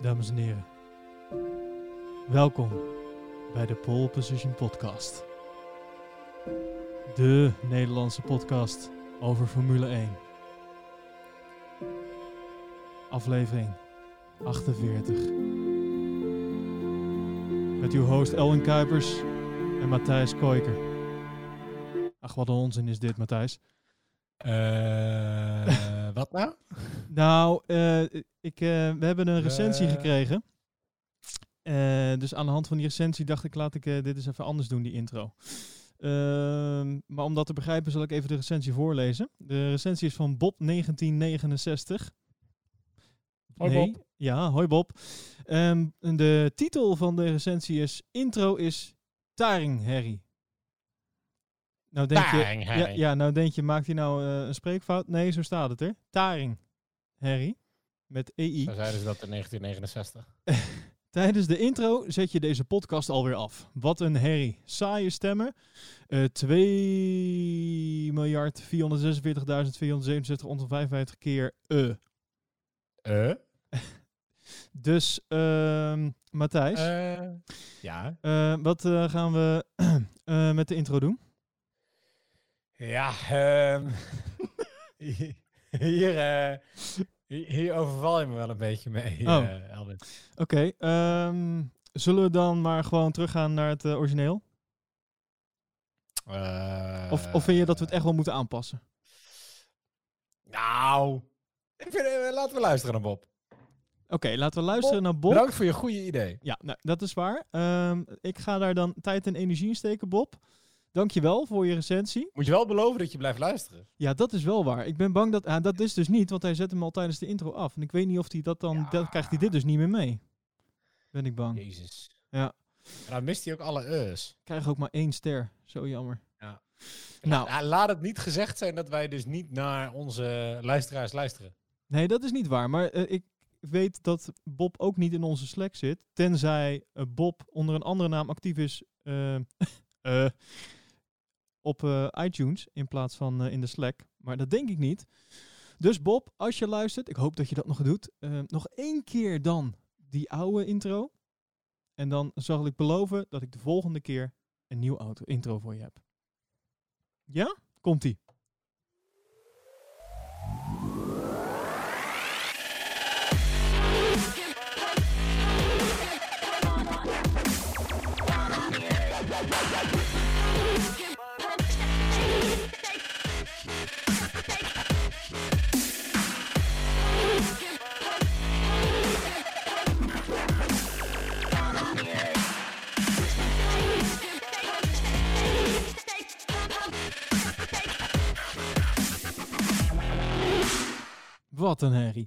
dames en heren. Welkom bij de Pole Position Podcast. De Nederlandse podcast over Formule 1. Aflevering 48. Met uw host Elwin Kuipers en Matthijs Koiker. Ach, wat een onzin is dit, Matthijs. Eh, wat nou? Nou, eh, ik, eh, we hebben een recensie Eh. gekregen. Dus aan de hand van die recensie dacht ik, laat ik dit eens even anders doen, die intro. Ehm, maar om dat te begrijpen zal ik even de recensie voorlezen. De recensie is van Bob1969. Hoi, Nee, Bob. Ja, hoi Bob. Ehm, de titel van de recensie is Intro is Taring Harry. Nou denk je, Taring, ja, Harry. ja, nou denk je, maakt hij nou een spreekfout? Nee, zo staat het er. Taring Harry. Met EI. Zo zeiden ze dat in 1969. Tijdens de intro zet je deze podcast alweer af. Wat een herrie. Saaie stemmen. Eh 2 miljard 446.467 keer eh. Eh? Dus, ehm Matthijs, Eh, ja. eh, wat gaan we met de intro doen? Ja, ehm, hier, eh, hier, hier overval je me wel een beetje mee, Oh. eh. Oké, ehm, zullen we dan maar gewoon teruggaan naar het eh, origineel? Of, of vind je dat we het echt wel moeten aanpassen? Nou, ik vind, laten we luisteren naar Bob. Oké, laten we luisteren naar Bob. Bedankt voor je goede idee. Ja, nou, dat is waar. Ehm, ik ga daar dan tijd en energie in steken, Bob. Dankjewel voor je recensie. Moet je wel beloven dat je blijft luisteren. Ja, dat is wel waar. Ik ben bang dat... ah, dat is dus niet, want hij zet hem al tijdens de intro af. En ik weet niet of hij dat dan... Ja. Dan krijgt hij dit dus niet meer mee. Ben ik bang. Jezus. Ja. En dan mist hij ook alle e's. Ik krijg ook maar één ster. Zo jammer. Ja. Nou, La- laat het niet gezegd zijn dat wij dus niet naar onze luisteraars luisteren. nee, dat is niet waar. Maar eh, ik weet dat Bob ook niet in onze Slack zit. Tenzij eh, Bob onder een andere naam actief is eh, eh, op eh, iTunes in plaats van eh, in de Slack. Maar dat denk ik niet. Dus Bob, als je luistert, ik hoop dat je dat nog doet. eh, nog één keer dan die oude intro. En dan zal ik beloven dat ik de volgende keer een nieuw intro voor je heb. Ja? Komt-ie. Wat een herrie.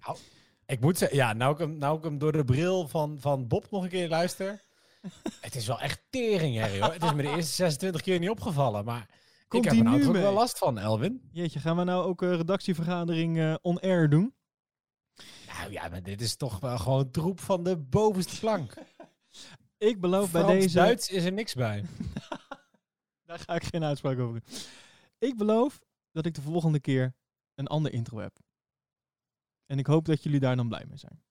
Ik moet zeggen, ja, nou ik hem, nou ik hem door de bril van, van Bob nog een keer luister. het is wel echt tering, Harry, hoor. Het is me de eerste 26 keer niet opgevallen, maar Komt ik heb er nou nu toch wel last van, Elwin. Jeetje, gaan we nou ook een redactievergadering eh, on-air doen? Nou ja, maar dit is toch wel gewoon troep van de bovenste plank. Ik beloof bij deze... Duits is er niks bij. Daar ga ik geen uitspraak over doen. Ik beloof dat ik de volgende keer een ander intro heb. En ik hoop dat jullie daar dan blij mee zijn.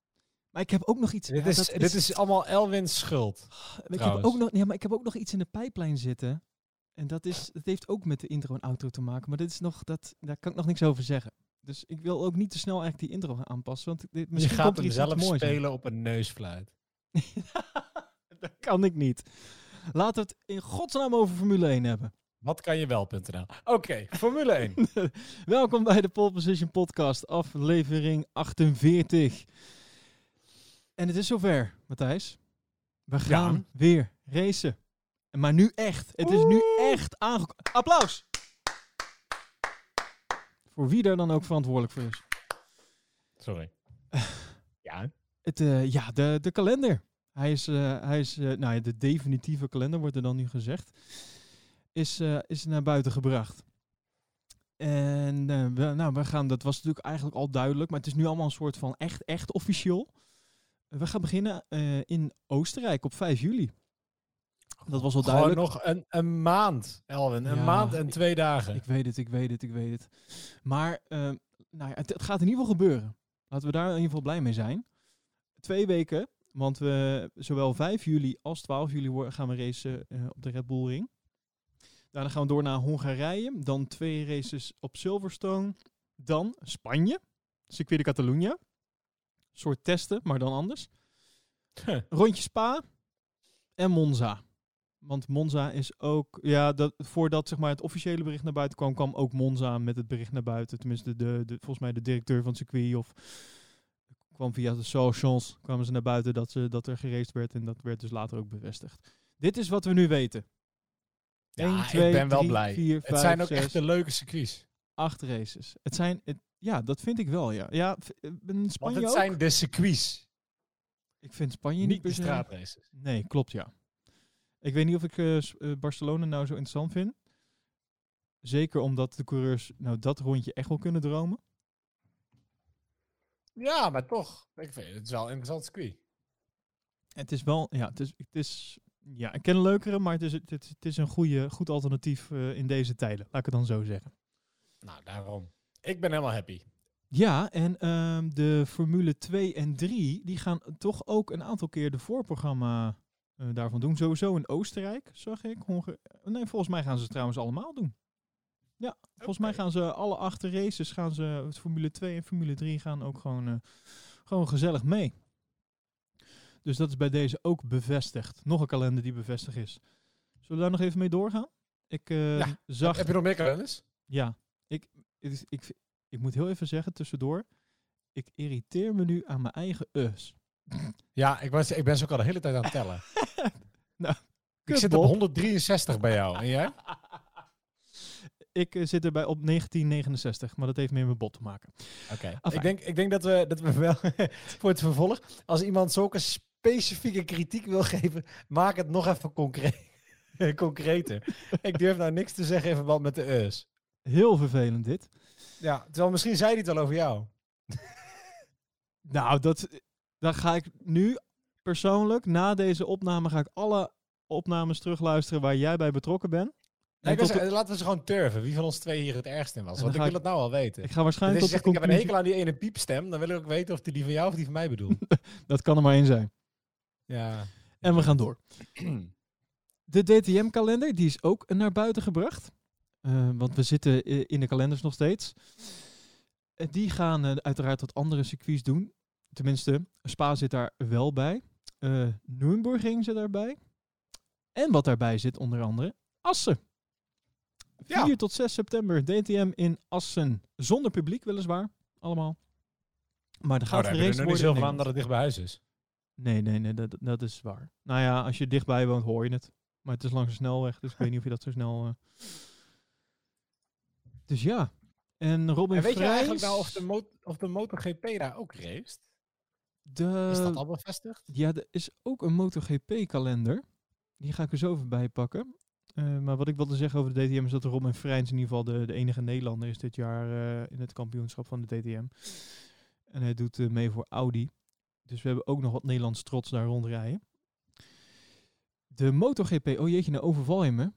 Maar ik heb ook nog iets... dit, ja, is, dit is allemaal Elwins schuld. ik heb ook nog, ja, maar ik heb ook nog iets in de pijplijn zitten. En dat, is, dat heeft ook met de intro en outro te maken. Maar dit is nog, dat, daar kan ik nog niks over zeggen. Dus ik wil ook niet te snel eigenlijk die intro gaan aanpassen. Want dit, Je misschien gaat komt er hem iets wat zelf moois spelen op een neusfluit. dat kan ik niet. Laten we het in godsnaam over Formule 1 hebben. Wat kan je wel.nl? Oké, Formule 1. Welkom bij de Pole Position Podcast, aflevering 48. En het is zover, Matthijs. We gaan Ja. weer racen. Maar nu echt. Het is nu echt aangekomen. Applaus! Voor wie daar dan ook verantwoordelijk voor is. Sorry. Ja, Het, eh, ja, de, de kalender. Hij is, eh, hij is eh, nou ja, de definitieve kalender, wordt er dan nu gezegd. Is, eh, is naar buiten gebracht. En eh, we, nou, we gaan, dat was natuurlijk eigenlijk al duidelijk, maar het is nu allemaal een soort van echt, echt officieel. We gaan beginnen eh, in Oostenrijk op 5 juli. Dat was al gewoon duidelijk. nog een, een maand, Elwin. Een Ja, maand en twee dagen. Ik weet het, ik weet het, ik weet het. Maar eh, nou ja, het, het gaat in ieder geval gebeuren. Laten we daar in ieder geval blij mee zijn. twee weken, want we zowel 5 juli als 12 juli gaan we racen op de Red Bull Ring. Daarna gaan we door naar Hongarije. Dan twee races op Silverstone. Dan Spanje. Circuit de Catalunya. soort testen, maar dan anders. Rondje Spa. En Monza. Want Monza is ook... Ja, dat, voordat zeg maar, het officiële bericht naar buiten kwam... kwam ook Monza met het bericht naar buiten. Tenminste, de, de, volgens mij de directeur van het circuit... of kwam via de socials... kwamen ze naar buiten dat, ze, dat er geraced werd. En dat werd dus later ook bevestigd. Dit is wat we nu weten. Ja, 1, ik 2, ben wel 3, blij. 4, het 5, zijn ook 6, echt de leuke circuits. acht races. Het zijn... Het, ja, dat vind ik wel, ja. Ja, eh, in Want Spanje het ook. zijn de circuits, Ik vind Spanje niet, niet de straatraces. Nee, klopt ja. Ik weet niet of ik eh, eh, Barcelona nou zo interessant vind. Zeker omdat de coureurs nou dat rondje echt wel kunnen dromen. Ja, maar toch. Ik vind het is wel een interessant circuit. Het is wel, ja, het is, het is ja, ik ken een leukere, maar het is, het, het, is een goede, goed alternatief eh, in deze tijden. Laat ik het dan zo zeggen. Nou, daarom. Ik ben helemaal happy. Ja, en ehm, de Formule 2 en 3, die gaan toch ook een aantal keer de voorprogramma eh, daarvan doen. Sowieso in Oostenrijk, zag ik. Nee, volgens mij gaan ze het trouwens allemaal doen. Ja, volgens mij gaan ze alle acht races, gaan ze, Formule 2 en Formule 3 gaan ook gewoon, eh, gewoon gezellig mee. Dus dat is bij deze ook bevestigd. Nog een kalender die bevestigd is. Zullen we daar nog even mee doorgaan? Ik eh, Ja, zag... Heb je nog meer kalenders? Ja, ik, het is- ik, ik moet heel even zeggen tussendoor. Ik irriteer me nu aan mijn eigen us. Ja, ik, was, ik ben ze ook al de hele tijd aan het tellen. Nou, ik zit op Bob. 163 bij jou. En jij? Ik eh, zit erbij op 1969, maar dat heeft meer met bot te maken. Oké. Ik denk, ik denk dat, we, dat we wel voor het vervolg, als iemand zulke specifieke kritiek wil geven, maak het nog even concreet. concreter. ik durf nou niks te zeggen in verband met de us. Heel vervelend dit. Ja, terwijl misschien zei hij het al over jou. Nou, dat, dan ga ik nu persoonlijk, na deze opname, ga ik alle opnames terugluisteren waar jij bij betrokken bent. Nee, ik zeggen, laten we ze gewoon turven. Wie van ons twee hier het ergst in was. Want ik wil het nou al weten. ik ga waarschijnlijk tot de ik heb een hekel aan die ene piepstem, dan wil ik ook weten of die, die van jou of die van mij bedoelt. Dat kan er maar één zijn. Ja. En we gaan door. De DTM-kalender, die is ook naar buiten gebracht. Eh, want we zitten in de kalenders nog steeds. Die gaan eh, uiteraard wat andere circuits doen. Tenminste, Spa zit daar wel bij. Nürburgring zit daarbij. En wat daarbij zit onder andere, Assen. 4 Ja. tot 6 september, DTM in Assen. Zonder publiek weliswaar, allemaal. Maar er Oh, gaat we geraced er niet worden zoveel aan dat het dicht bij huis is. Nee, nee, nee, dat, dat is waar. Nou ja, als je dichtbij woont, hoor je het. Maar het is langs een snelweg, dus ik weet niet of je dat zo snel... eh. Dus ja. En Robin En weet je Vrijs, eigenlijk nou of de, of de MotoGP daar ook race? de, Is dat al bevestigd? Ja, er is ook een MotoGP-kalender. Die ga ik er zo even bij pakken. Eh, maar wat ik wilde zeggen over de DTM is dat Robin Vrijns in ieder geval de, de enige Nederlander is dit jaar eh, in het kampioenschap van de DTM. En hij doet mee voor Audi. Dus we hebben ook nog wat Nederlands trots daar rondrijden. De MotoGP, oh jeetje, nou overval je me.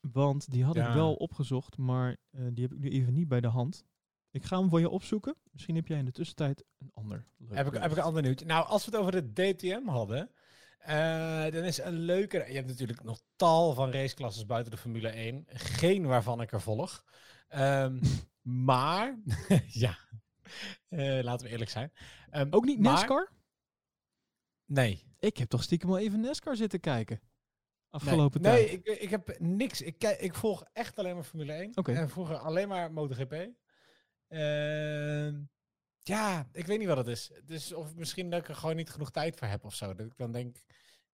Want die had ik wel opgezocht, maar eh, die heb ik nu even niet bij de hand. Ik ga hem voor je opzoeken. Misschien heb jij in de tussentijd een ander leuk Heb ik, heb ik een ander nieuwtje. Nou, als we het over de DTM hadden, eh, dan is een leuke... Je hebt natuurlijk nog tal van raceklasses buiten de Formule 1. Geen waarvan ik er volg. Ehm, maar, ja, Eh, laten we eerlijk zijn. Ehm, Ook niet maar- NASCAR? Nee. Ik heb toch stiekem wel even NASCAR zitten kijken. Afgelopen nee, tijd. Nee, ik, ik heb niks. Ik, kijk, ik volg echt alleen maar Formule 1. Oké. En vroeger alleen maar MotoGP. Ehm, ja, ik weet niet wat het is. Dus of misschien dat ik er gewoon niet genoeg tijd voor heb of zo. Dat ik dan denk...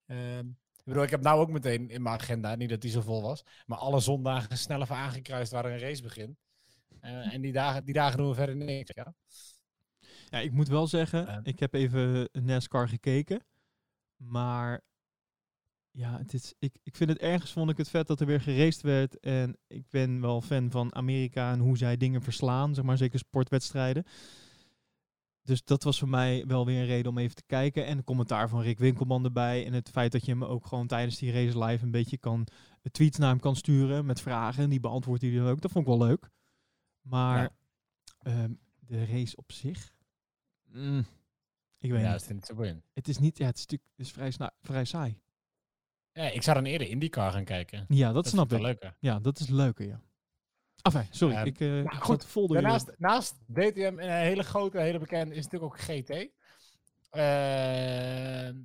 ehm, ik bedoel, ik heb nou ook meteen in mijn agenda, niet dat die zo vol was, maar alle zondagen snel even aangekruist waar er een race begint. Eh, en die dagen, die dagen doen we verder niks. Ja. Ja, ik moet wel zeggen, Eh. ik heb even NASCAR gekeken. Maar ja, het is, ik, ik vind het ergens vond ik het vet dat er weer geraced werd. En ik ben wel fan van Amerika en hoe zij dingen verslaan, zeg maar, zeker sportwedstrijden. Dus dat was voor mij wel weer een reden om even te kijken. En een commentaar van Rick Winkelman erbij. En het feit dat je hem ook gewoon tijdens die race live een beetje kan tweets naar hem kan sturen met vragen. En die beantwoordt hij dan ook. Dat vond ik wel leuk. Maar Ja. ehm, de race op zich. mm, Ik weet Ja, niet. zo boeiend. Het is niet, ja, het is natuurlijk het is vrij, vrij saai. Ja, ik zou dan eerder IndyCar gaan kijken. Ja, dat, Dat snap ik. leuker. Ja, dat is leuker, ja. Enfin, sorry, ik, uh, ik goed, vol Daarnaast, naast DTM en een hele grote, hele bekende is natuurlijk ook GT. Ehm,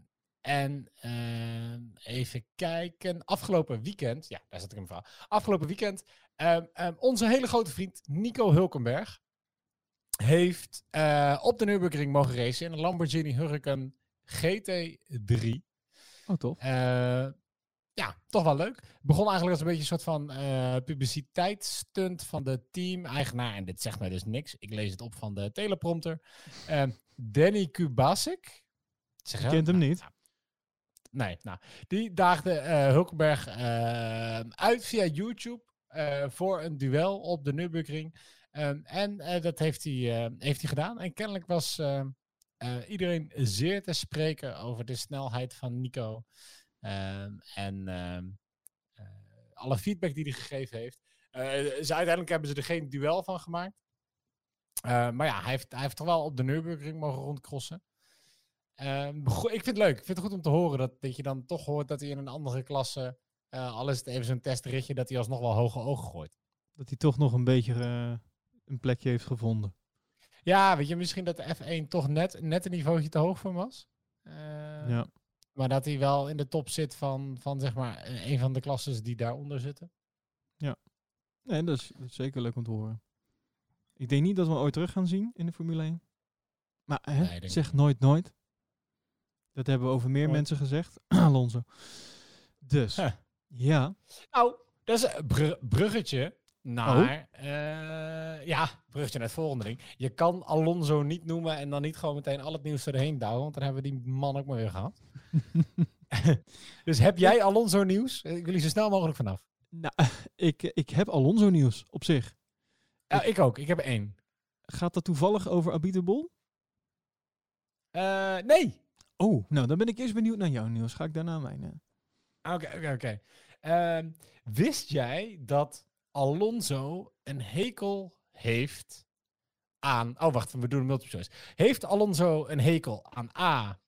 en ehm, even kijken. Afgelopen weekend, ja, daar zat ik mijn verhaal. Afgelopen weekend, ehm, ehm, onze hele grote vriend Nico Hulkenberg heeft eh, op de Nürburgring mogen racen in een Lamborghini Huracan GT3. Oh, tof. Eh, ja, toch wel leuk. Begon eigenlijk als een beetje een soort van eh publiciteitsstunt van de team-eigenaar. En dit zegt mij dus niks. Ik lees het op van de teleprompter. Danny Kubasik. Zeg Je kent hem Nou, niet. nou, nee, nou. Die daagde eh, Hulkenberg eh, uit via YouTube eh, voor een duel op de Nürburgring. Ehm, en dat heeft hij, heeft hij gedaan. En kennelijk was iedereen zeer te spreken over de snelheid van Nico. Ehm, en ehm, eh, alle feedback die hij gegeven heeft. Ze, uiteindelijk hebben ze er geen duel van gemaakt. Maar ja, hij heeft, hij heeft toch wel op de Nürburgring mogen rondcrossen. Ehm, ik vind het leuk. Ik vind het goed om te horen dat, dat je dan toch hoort dat hij in een andere klasse, eh al is het even zo'n testritje, dat hij alsnog wel hoge ogen gooit. Dat hij toch nog een beetje eh, een plekje heeft gevonden. Ja, weet je, misschien dat de F1 toch net, net een niveautje te hoog voor hem was. Eh, ja. Maar dat hij wel in de top zit van, van zeg maar een van de klasses die daaronder zitten. Nee, dat is, dat is zeker leuk om te horen. Ik denk niet dat we hem ooit terug gaan zien in de Formule 1. Maar hè, Nee, zeg nooit nooit. Dat hebben we over meer mensen gezegd. Alonso. Dus, Huh. ja. Nou, dat is een br- bruggetje naar... eh, ja, bruggetje naar het volgende ding. Je kan Alonso niet noemen en dan niet gewoon meteen al het nieuws erheen douwen. Want dan hebben we die man ook maar weer gehad. dus heb jij Alonso nieuws? Ik wil hier zo snel mogelijk vanaf. Nou, ik, ik heb Alonso nieuws op zich. Ja, ik ook. Ik heb één. Gaat dat toevallig over Abiteboul? Eh, nee. Oh, nou dan ben ik eerst benieuwd naar jouw nieuws. Ga ik daarna mijn... eh, Oké, oké, oké. Ehm, Wist jij dat Alonso een hekel heeft aan... Oh, wacht, we doen een multiple choice. Heeft Alonso een hekel aan A,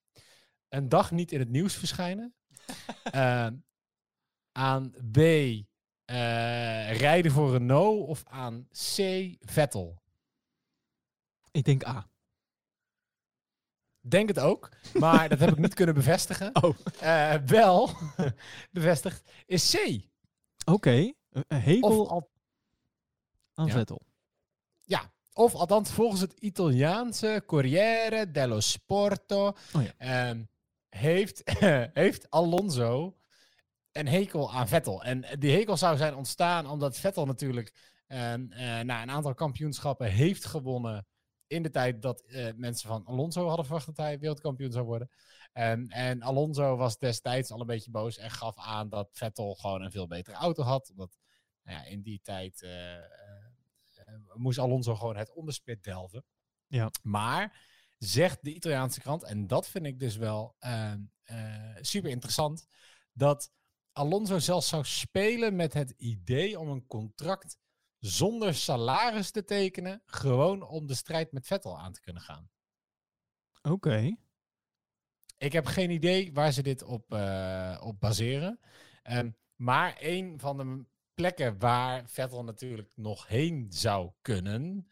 een dag niet in het nieuws verschijnen? Ehm, aan B, eh, rijden voor Renault? Of aan C, Vettel? Ik denk A. Denk het ook, maar dat heb ik niet kunnen bevestigen. Oh. Eh, wel bevestigd is C. Oké, een- hekel al, aan ja. Vettel. ja, of althans volgens het Italiaanse Corriere dello Sporto Oh ja. ehm, heeft, heeft Alonso een hekel aan Vettel. En die hekel zou zijn ontstaan omdat Vettel natuurlijk ehm, eh, na een aantal kampioenschappen heeft gewonnen in de tijd dat eh, mensen van Alonso hadden verwacht dat hij wereldkampioen zou worden. Ehm, en Alonso was destijds al een beetje boos en gaf aan dat Vettel gewoon een veel betere auto had. Omdat nou ja, in die tijd eh, eh, moest Alonso gewoon het onderspit delven. Ja. Maar zegt de Italiaanse krant, en dat vind ik dus wel ehm, eh, super interessant, dat Alonso zelfs zou spelen met het idee om een contract zonder salaris te tekenen, gewoon om de strijd met Vettel aan te kunnen gaan. Oké. Ik heb geen idee waar ze dit op, eh, op baseren. Ehm, maar een van de plekken waar Vettel natuurlijk nog heen zou kunnen,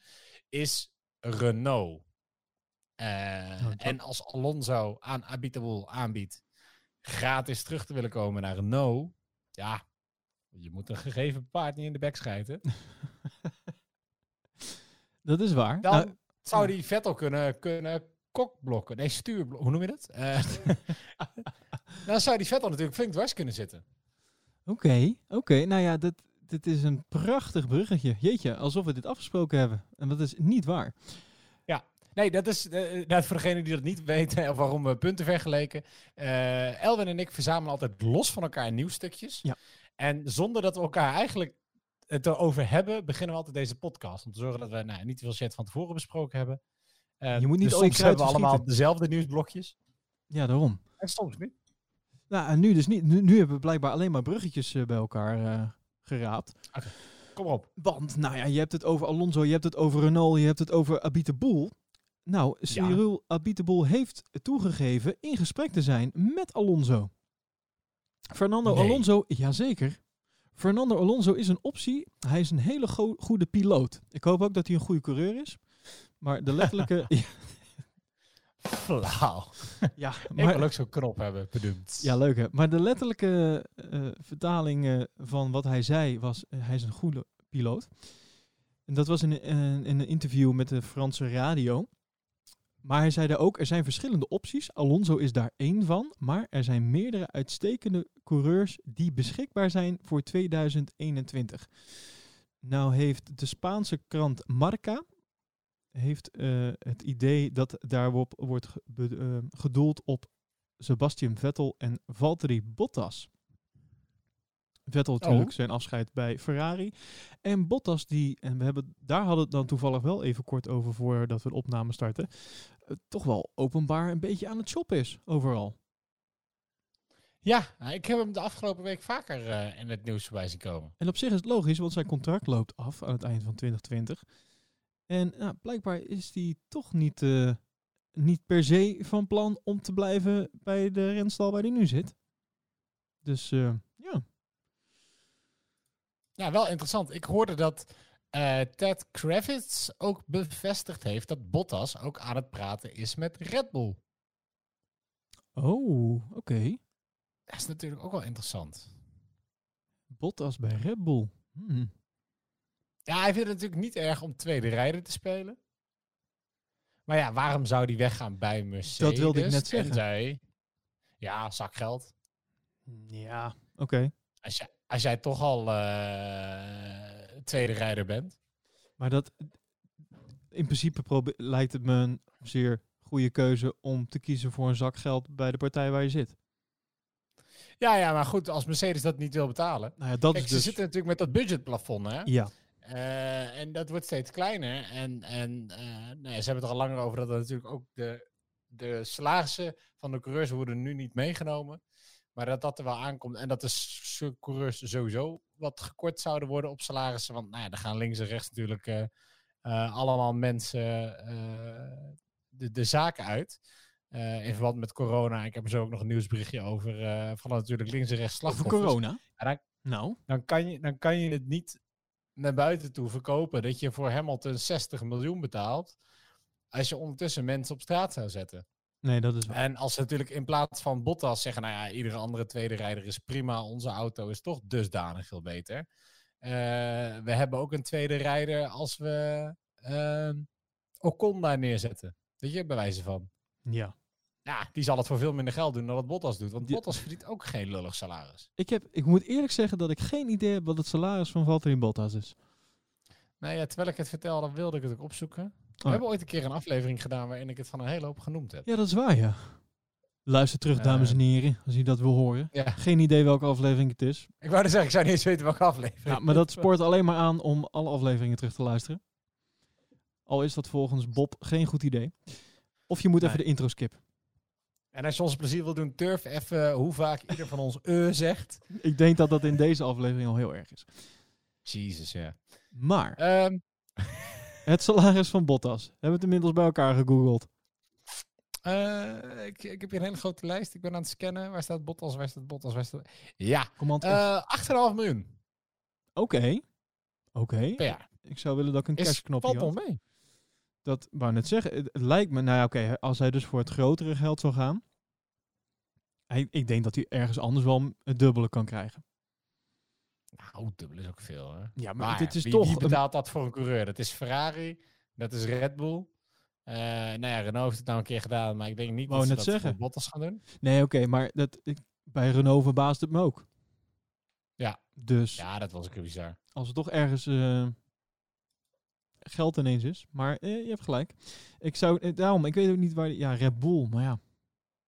is Renault. Eh, dat- En als Alonso aan Abiteboul aanbiedt gratis terug te willen komen naar Renault, ja, je moet een gegeven paard niet in de bek schijten. Dat is waar. Dan Nou, zou die Vettel kunnen, kunnen kokblokken. Nee, stuurblokken. Hoe noem je dat? Eh, dan zou die Vettel natuurlijk flink dwars kunnen zitten. Oké, oké. Nou ja, dit, dit is een prachtig bruggetje. Jeetje, alsof we dit afgesproken hebben. En dat is niet waar. Nee, dat is eh, nou, voor degenen die dat niet weten of waarom we punten vergeleken. Eh, Elwin en ik verzamelen altijd los van elkaar nieuwstukjes. Ja. En zonder dat we elkaar eigenlijk het erover hebben, beginnen we altijd deze podcast. Om te zorgen dat we nou, niet te veel shit van tevoren besproken hebben. Eh, Je moet niet dus soms hebben we allemaal dezelfde nieuwsblokjes. Ja, daarom. En soms niet. Nou, en nu dus niet. Nu, nu hebben we blijkbaar alleen maar bruggetjes eh, bij elkaar eh, geraapt. Kom op. Want, nou ja, je hebt het over Alonso, je hebt het over Renault, je hebt het over Abiteboul. Nou, Cyril Abiteboul heeft toegegeven in gesprek te zijn met Alonso. Fernando Nee. Alonso, jazeker. Fernando Alonso is een optie. Hij is een hele go- goede piloot. Ik hoop ook dat hij een goede coureur is. Maar de letterlijke... ja, Flauw. ja, Ik maar, wil ook zo'n knop hebben, bedoemd. ja, leuk hè. Maar de letterlijke eh, vertaling van wat hij zei was... eh, hij is een goede piloot. En dat was in, in een interview met de Franse radio. Maar hij zei daar ook, er zijn verschillende opties. Alonso is daar één van. Maar er zijn meerdere uitstekende coureurs die beschikbaar zijn voor 2021. Nou heeft de Spaanse krant Marca heeft, eh, het idee dat daarop wordt eh, gedoeld op Sebastian Vettel en Valtteri Bottas. Vettel natuurlijk Oh. zijn afscheid bij Ferrari. En Bottas die, en we hebben, daar hadden we het dan toevallig wel even kort over voordat we de opname starten, toch wel openbaar een beetje aan het shoppen is overal. Ja, nou, ik heb hem de afgelopen week vaker eh, in het nieuws voorbij zien komen. En op zich is het logisch, want zijn contract loopt af aan het eind van 2020. En nou, blijkbaar is hij toch niet, eh, niet per se van plan om te blijven bij de renstal waar hij nu zit. Dus eh, ja, Ja, wel interessant. Ik hoorde dat eh, Ted Kravitz ook bevestigd heeft dat Bottas ook aan het praten is met Red Bull. oh, oké. Dat is natuurlijk ook wel interessant. Bottas bij Red Bull. Hmm. Ja, hij vindt het natuurlijk niet erg om tweede rijder te spelen. Maar ja, waarom zou hij weggaan bij Mercedes? wilde ik net zeggen. Tenzij- ja, zakgeld. Ja, oké. Als, jij- als jij toch al eh, tweede rijder bent. Maar dat, in principe lijkt het me een zeer goede keuze om te kiezen voor een zak geld bij de partij waar je zit. Ja, ja, maar goed, als Mercedes dat niet wil betalen. Nou ja, dat Kijk, is ze dus... zitten natuurlijk met dat budgetplafond, hè? Ja, Eh, en dat wordt steeds kleiner. En, en eh, nou ja, ze hebben het er al langer over dat er natuurlijk ook de, de salarissen van de coureurs worden nu niet meegenomen. Maar dat dat er wel aankomt. En dat de coureurs sowieso wat gekort zouden worden op salarissen. Want nou ja, er gaan links en rechts natuurlijk eh, eh, allemaal mensen eh, de, de zaken uit. In verband met corona. Ik heb er zo ook nog een nieuwsberichtje over. van natuurlijk links en rechts over slachtoffers. corona. Ja, dan- Nou, dan kan, je, dan kan je het niet naar buiten toe verkopen dat je voor Hamilton 60 miljoen betaalt. Als je ondertussen mensen op straat zou zetten. Nee, dat is waar. En als ze natuurlijk in plaats van Bottas zeggen, nou ja, iedere andere tweede rijder is prima, onze auto is toch dusdanig veel beter. Eh, we hebben ook een tweede rijder als we ehm Ocon daar neerzetten. Weet je, bij wijze van. Ja. Ja, die zal het voor veel minder geld doen dan wat Bottas doet. Want Ja. Bottas verdient ook geen lullig salaris. Ik, heb, ik moet eerlijk zeggen dat ik geen idee heb wat het salaris van Valtteri Bottas is. Nou ja, terwijl ik het vertelde, wilde ik het ook opzoeken. We ja. hebben ooit een keer een aflevering gedaan waarin ik het van een hele hoop genoemd heb. Ja, dat is waar, ja. Luister terug, dames en heren, als je dat wil horen. Ja, Geen idee welke aflevering het is. ik wou er zeggen, ik zou niet eens weten welke aflevering. Ja, maar dat spoort alleen maar aan om alle afleveringen terug te luisteren. Al is dat volgens Bob geen goed idee. Of je moet even Nee. de intro skippen. En als je ons plezier wil doen, turf even hoe vaak ieder van ons eh zegt. Ik denk dat dat in deze aflevering al heel erg is. Jezus, ja. Maar Ehm, het salaris van Bottas. Hebben we het inmiddels bij elkaar gegoogeld. eh, ik, ik heb hier een hele grote lijst. Ik ben aan het scannen. Waar staat Bottas? Waar staat Bottas? Waar staat... Ja, F. eh 8,5 miljoen Oké. Oké. Ik zou willen dat ik een Is, cashknopje valt had. mee. Dat wou net zeggen. Het, het lijkt me, nou ja, oké, als hij dus voor het grotere geld zou gaan. Hij, ik denk dat hij ergens anders wel het dubbele kan krijgen. Nou, dubbel is ook veel, hè? Ja, maar, Maar dit is wie, toch. wie een- betaalt dat voor een coureur? Dat is Ferrari, dat is Red Bull. Eh nou ja, Renault heeft het nou een keer gedaan, maar ik denk niet Wou dat ze net dat zeggen. voor Bottas gaan doen. Nee, oké, maar dat, ik, bij Renault verbaast het me ook. Ja. Dus Ja, dat was ook heel bizar. als het toch ergens eh, geld ineens is. Maar eh, je hebt gelijk. Ik zou, daarom, ik weet ook niet waar. die- Ja, Red Bull, maar ja.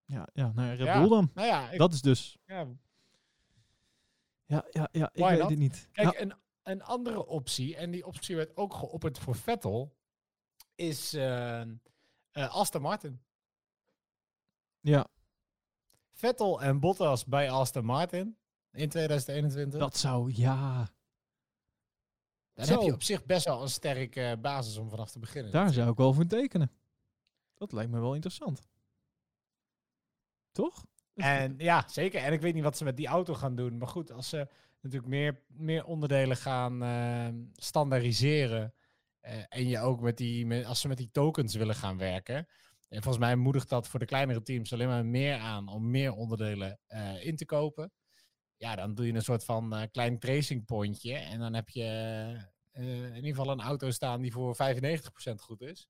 Ja, ja nou ja, Red Ja, Bull dan. Nou ja, ik, Dat is dus. ja, Ja, ja, ja ik Why weet not? het niet. Kijk, Ja, een, een andere optie, en die optie werd ook geopperd voor Vettel, is eh, eh, Aston Martin. ja, Vettel en Bottas bij Aston Martin in 2021. dat zou, ja. Dan zo. heb je op zich best wel een sterke basis om vanaf te beginnen. Daar zou ik wel voor tekenen. Dat lijkt me wel interessant. Toch? En ja, zeker. En ik weet niet wat ze met die auto gaan doen. Maar goed, als ze natuurlijk meer, meer onderdelen gaan uh, standaardiseren. Uh, en je ook met die, als ze met die tokens willen gaan werken. En volgens mij moedigt dat voor de kleinere teams alleen maar meer aan om meer onderdelen uh, in te kopen. Ja, dan doe je een soort van klein tracing pontje. En dan heb je in ieder geval een auto staan die voor 95% goed is.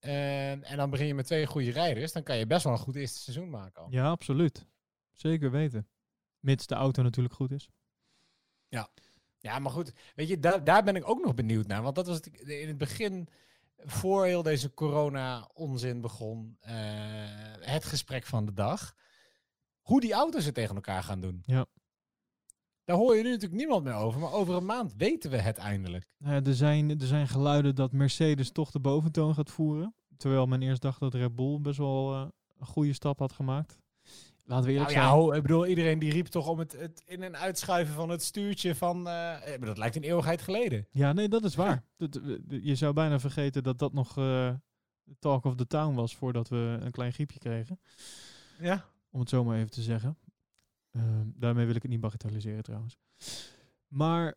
En, en dan begin je met twee goede rijders. Dan kan je best wel een goed eerste seizoen maken. Al. Ja, absoluut. Zeker weten. Mits de auto natuurlijk goed is. Ja, ja maar goed. Weet je, daar, daar ben ik ook nog benieuwd naar. Want dat was het, in het begin, voor heel deze corona-onzin begon, uh, het gesprek van de dag. Hoe die auto's het tegen elkaar gaan doen. Ja. Daar hoor je nu natuurlijk niemand meer over. Maar over een maand weten we het eindelijk. Nou ja, er, zijn, er zijn geluiden dat Mercedes toch de boventoon gaat voeren. Terwijl men eerst dacht dat Red Bull best wel uh, een goede stap had gemaakt. Laten we eerlijk nou, zijn. Ik bedoel, iedereen die riep toch om het, het in- en uitschuiven van het stuurtje van... Uh, dat lijkt een eeuwigheid geleden. Ja, nee, dat is waar. dat, je zou bijna vergeten dat dat nog uh, talk of the town was voordat we een klein griepje kregen. Ja. Om het zo maar even te zeggen. Uh, daarmee wil ik het niet bagatelliseren trouwens. Maar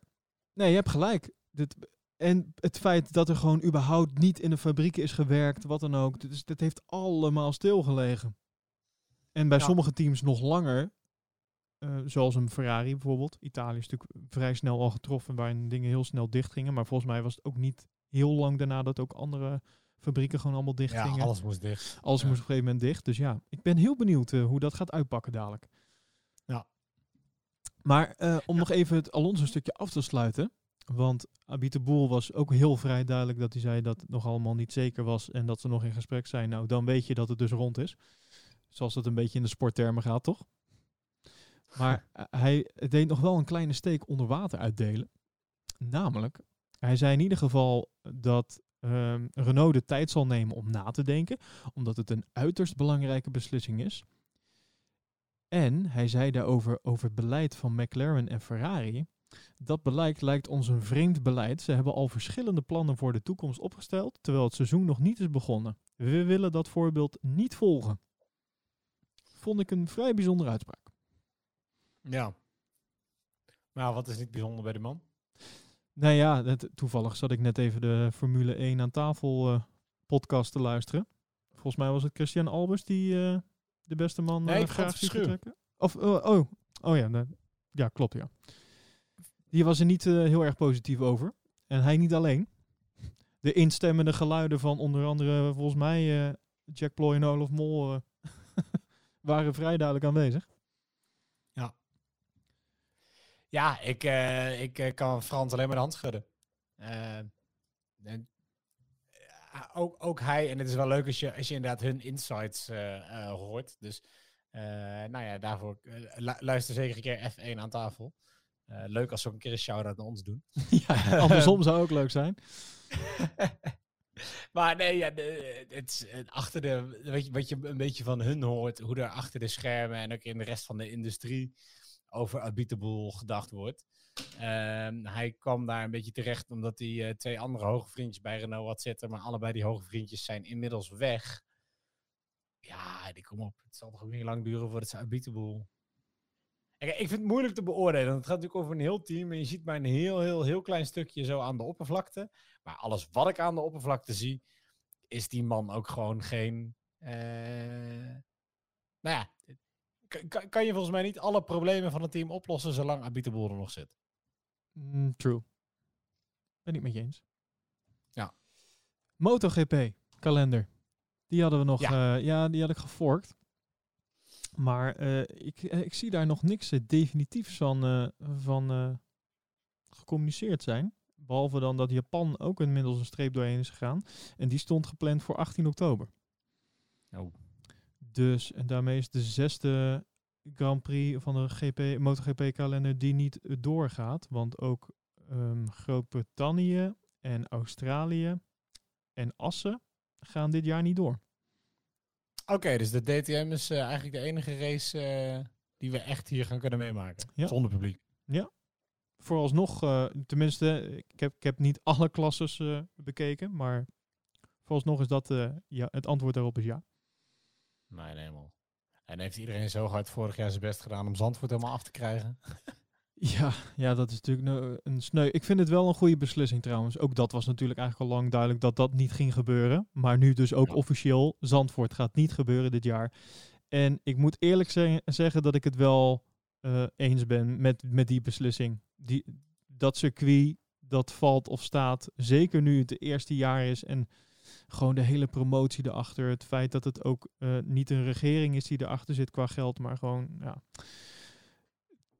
nee, je hebt gelijk. Dit, en het feit dat er gewoon überhaupt niet in de fabrieken is gewerkt, wat dan ook. Dus dit heeft allemaal stilgelegen. En bij ja. sommige teams nog langer. Uh, zoals een Ferrari bijvoorbeeld. Italië is natuurlijk vrij snel al getroffen waarin dingen heel snel dicht gingen. Maar volgens mij was het ook niet heel lang daarna dat ook andere fabrieken gewoon allemaal dicht ja, gingen. alles moest dicht. Alles ja. moest op een gegeven moment dicht. Dus ja, ik ben heel benieuwd uh, hoe dat gaat uitpakken dadelijk. Maar uh, om ja. nog even het Alonso stukje af te sluiten. Want Abite Boel was ook heel vrij duidelijk dat hij zei dat het nog allemaal niet zeker was. En dat ze nog in gesprek zijn. Nou, dan weet je dat het dus rond is. Zoals het een beetje in de sporttermen gaat, toch? Maar hij deed nog wel een kleine steek onder water uitdelen. Namelijk, hij zei in ieder geval dat um, Renault de tijd zal nemen om na te denken, omdat het een uiterst belangrijke beslissing is. En hij zei daarover over het beleid van McLaren en Ferrari. Dat beleid lijkt ons een vreemd beleid. Ze hebben al verschillende plannen voor de toekomst opgesteld, terwijl het seizoen nog niet is begonnen. We willen dat voorbeeld niet volgen. Vond ik een vrij bijzondere uitspraak. Ja. Maar wat is niet bijzonder bij de man? Nou ja, het, toevallig zat ik net even de Formule 1 aan tafel uh, podcast te luisteren. Volgens mij was het Christian Albers die uh, de beste man nee, uh, graag ziet vertrekken. Of, oh, oh, oh ja, nee, ja, klopt ja. Die was er niet heel erg positief over. En hij niet alleen. De instemmende geluiden van onder andere volgens mij Jack Ploy en Olaf Mol waren vrij duidelijk aanwezig. Ja. Ja, ik, uh, ik uh, kan Frans alleen maar de hand schudden. Uh, en, ook, ook hij, en het is wel leuk als je, als je inderdaad hun insights hoort. Dus nou ja, daarvoor luister zeker een keer F1 aan tafel. leuk als ze ook een keer een shout-out naar ons doen. ja, andersom zou ook leuk zijn. Maar nee, ja, de, het, achter de, weet je, wat je een beetje van hun hoort, hoe er achter de schermen en ook in de rest van de industrie over Abiteboel gedacht wordt. Um, hij kwam daar een beetje terecht omdat hij uh, twee andere hoge vriendjes bij Renault had zitten, maar allebei die hoge vriendjes zijn inmiddels weg. Ja, die kom op. Het zal toch ook niet lang duren voordat ze Abiteboel... Ik vind het moeilijk te beoordelen. Het gaat natuurlijk over een heel team en je ziet maar een heel, heel, heel klein stukje zo aan de oppervlakte. Maar alles wat ik aan de oppervlakte zie, is die man ook gewoon geen. Uh, nou ja, kan, kan, je volgens mij niet alle problemen van het team oplossen zolang Abiteboel er nog zit. Mm, true. Ben ik met je eens. Ja. MotoGP kalender. Die hadden we nog. Ja, uh, ja die had ik geforkt. Maar uh, ik, ik zie daar nog niks definitiefs van, van gecommuniceerd zijn. Behalve dan dat Japan ook inmiddels een streep doorheen is gegaan. En die stond gepland voor 18 oktober. Oh. Dus, en daarmee is de zesde Grand Prix van de GP, MotoGP-kalender die niet doorgaat. Want ook um, Groot-Brittannië en Australië en Assen gaan dit jaar niet door. Oké, okay, dus de DTM is uh, eigenlijk de enige race uh, die we echt hier gaan kunnen meemaken. Ja. Zonder publiek. Ja, vooralsnog, uh, tenminste, ik heb, ik heb niet alle klasses bekeken, maar vooralsnog is dat eh, ja, het antwoord daarop is ja. Mijn hemel. En heeft iedereen zo hard vorig jaar zijn best gedaan om Zandvoort helemaal af te krijgen? Ja, ja, dat is natuurlijk een sneu. Ik vind het wel een goede beslissing trouwens. Ook dat was natuurlijk eigenlijk al lang duidelijk dat dat niet ging gebeuren. Maar nu dus ook Ja. officieel. Zandvoort gaat niet gebeuren dit jaar. En ik moet eerlijk ze- zeggen dat ik het wel eh, eens ben met, met die beslissing. Die, dat circuit, dat valt of staat. Zeker nu het eerste jaar is. En gewoon de hele promotie erachter. Het feit dat het ook eh, niet een regering is die erachter zit qua geld. Maar gewoon, ja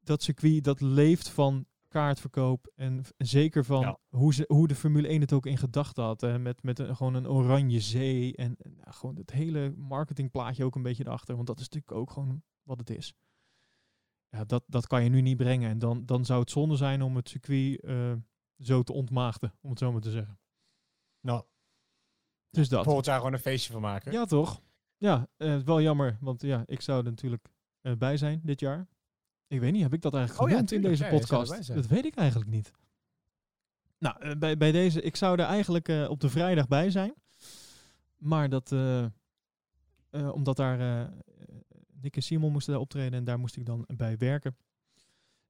dat circuit dat leeft van kaartverkoop en zeker van Ja. hoe, ze, hoe de Formule 1 het ook in gedachten had. Hè, met met een, gewoon een oranje zee en, gewoon het hele marketingplaatje ook een beetje erachter. Want dat is natuurlijk ook gewoon wat het is. Ja, dat, dat kan je nu niet brengen. En dan, dan zou het zonde zijn om het circuit eh, zo te ontmaagden, om het zo maar te zeggen. Nou, Dus dat. volgend jaar gewoon een feestje van maken. Ja, toch? Ja, eh, wel jammer. Want ja, ik zou er natuurlijk eh, bij zijn dit jaar. Ik weet niet, heb ik dat eigenlijk Oh ja, genoemd in deze podcast? Dat weet ik eigenlijk niet. Nou, eh, bij, bij deze, ik zou er eigenlijk op de vrijdag bij zijn. Maar dat, omdat daar Nick en Simon moesten daar optreden en daar moest ik dan bij werken.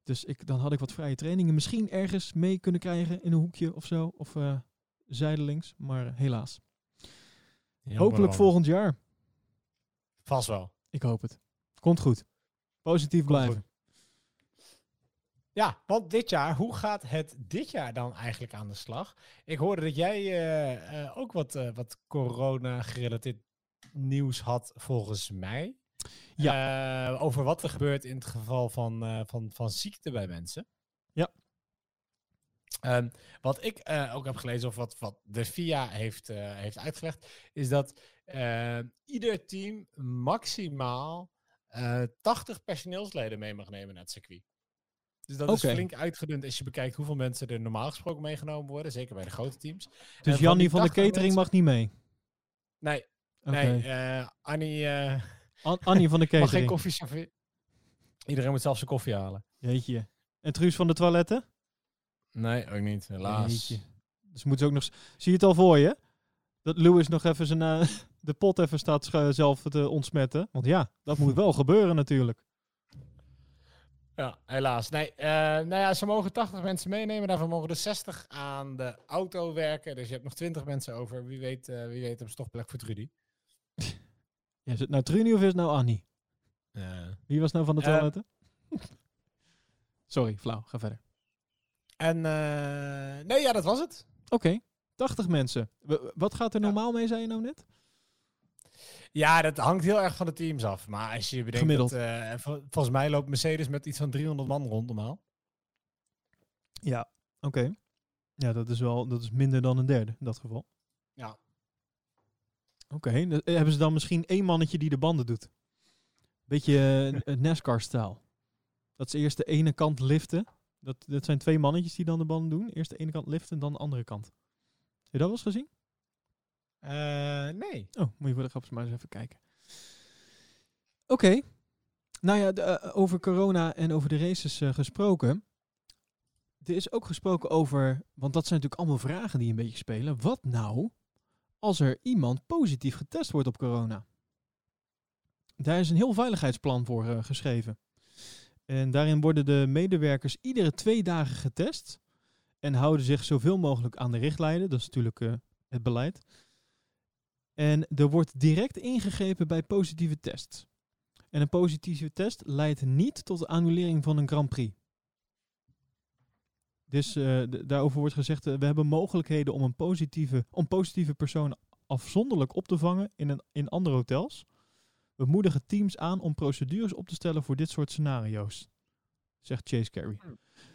Dus ik, dan had ik wat vrije trainingen misschien ergens mee kunnen krijgen in een hoekje of zo. Of zijdelings, maar helaas. Hopelijk volgend jaar. Vast wel. Ik hoop het. Komt goed. Positief Komt blijven. Ja, want dit jaar, hoe gaat het dit jaar dan eigenlijk aan de slag? Ik hoorde dat jij eh, eh, ook wat, eh, wat corona-gerelateerd nieuws had, volgens mij. Eh, over wat er gebeurt in het geval van, eh, van, van ziekte bij mensen. Ehm, wat ik eh, ook heb gelezen, of wat, wat de FIA heeft, eh, heeft uitgelegd, is dat eh, ieder team maximaal eh 80 personeelsleden mee mag nemen naar het circuit. Dus dat is flink uitgedund als je bekijkt hoeveel mensen er normaal gesproken meegenomen worden, zeker bij de grote teams. Dus Jannie die van de 80 catering mensen- mag niet mee. Nee, nee eh, Annie eh, An- Annie van de mag geen catering. koffie serveren. Iedereen moet zelf zijn koffie halen. Jeetje. En Truus van de toiletten? Nee, ook niet, helaas. Jeetje. Dus moeten ze ook nog... Zie je het al voor je? Dat Lewis nog even zijn, eh, de pot even staat zelf te ontsmetten. Want ja, dat moet wel gebeuren natuurlijk. Ja, helaas. Nee, eh, nou ja, ze mogen 80 mensen meenemen. Daarvan mogen er 60 aan de auto werken. Dus je hebt nog 20 mensen over. Wie weet, eh, wie weet op stopplek voor Trudy. Ja, is het nou Truni of is het nou Annie? Wie was nou van de toiletten? Sorry, flauw. Ga verder. En eh, nee, ja, dat was het. Oké, 80 mensen. Wat gaat er Ja. normaal mee, zei je nou net? Ja, dat hangt heel erg van de teams af. Maar als je bedenkt Gemiddeld. dat... eh, vol- volgens mij loopt Mercedes met iets van 300 man rond normaal. Ja. Oké. Ja, dat is wel dat is minder dan een derde in dat geval. Ja. Oké, eh, hebben ze dan misschien één mannetje die de banden doet? Beetje eh, NASCAR-stijl. Dat ze eerst de ene kant liften. Dat, dat zijn twee mannetjes die dan de banden doen. Eerst de ene kant liften en dan de andere kant. Heb je dat wel eens gezien? Eh, nee. Oh, moet je voor de grapjes maar eens even kijken. Oké. Nou ja, de, eh, over corona en over de races eh, gesproken. Er is ook gesproken over, want dat zijn natuurlijk allemaal vragen die een beetje spelen. Wat nou als er iemand positief getest wordt op corona? Daar is een heel veiligheidsplan voor geschreven. En daarin worden de medewerkers iedere twee dagen getest. En houden zich zoveel mogelijk aan de richtlijnen. Dat is natuurlijk eh, het beleid. En er wordt direct ingegrepen bij positieve tests. En een positieve test leidt niet tot de annulering van een Grand Prix. Dus eh, daarover wordt gezegd, eh, we hebben mogelijkheden om, een positieve, om positieve personen afzonderlijk op te vangen in, een, in andere hotels. We moedigen teams aan om procedures op te stellen voor dit soort scenario's, zegt Chase Carey.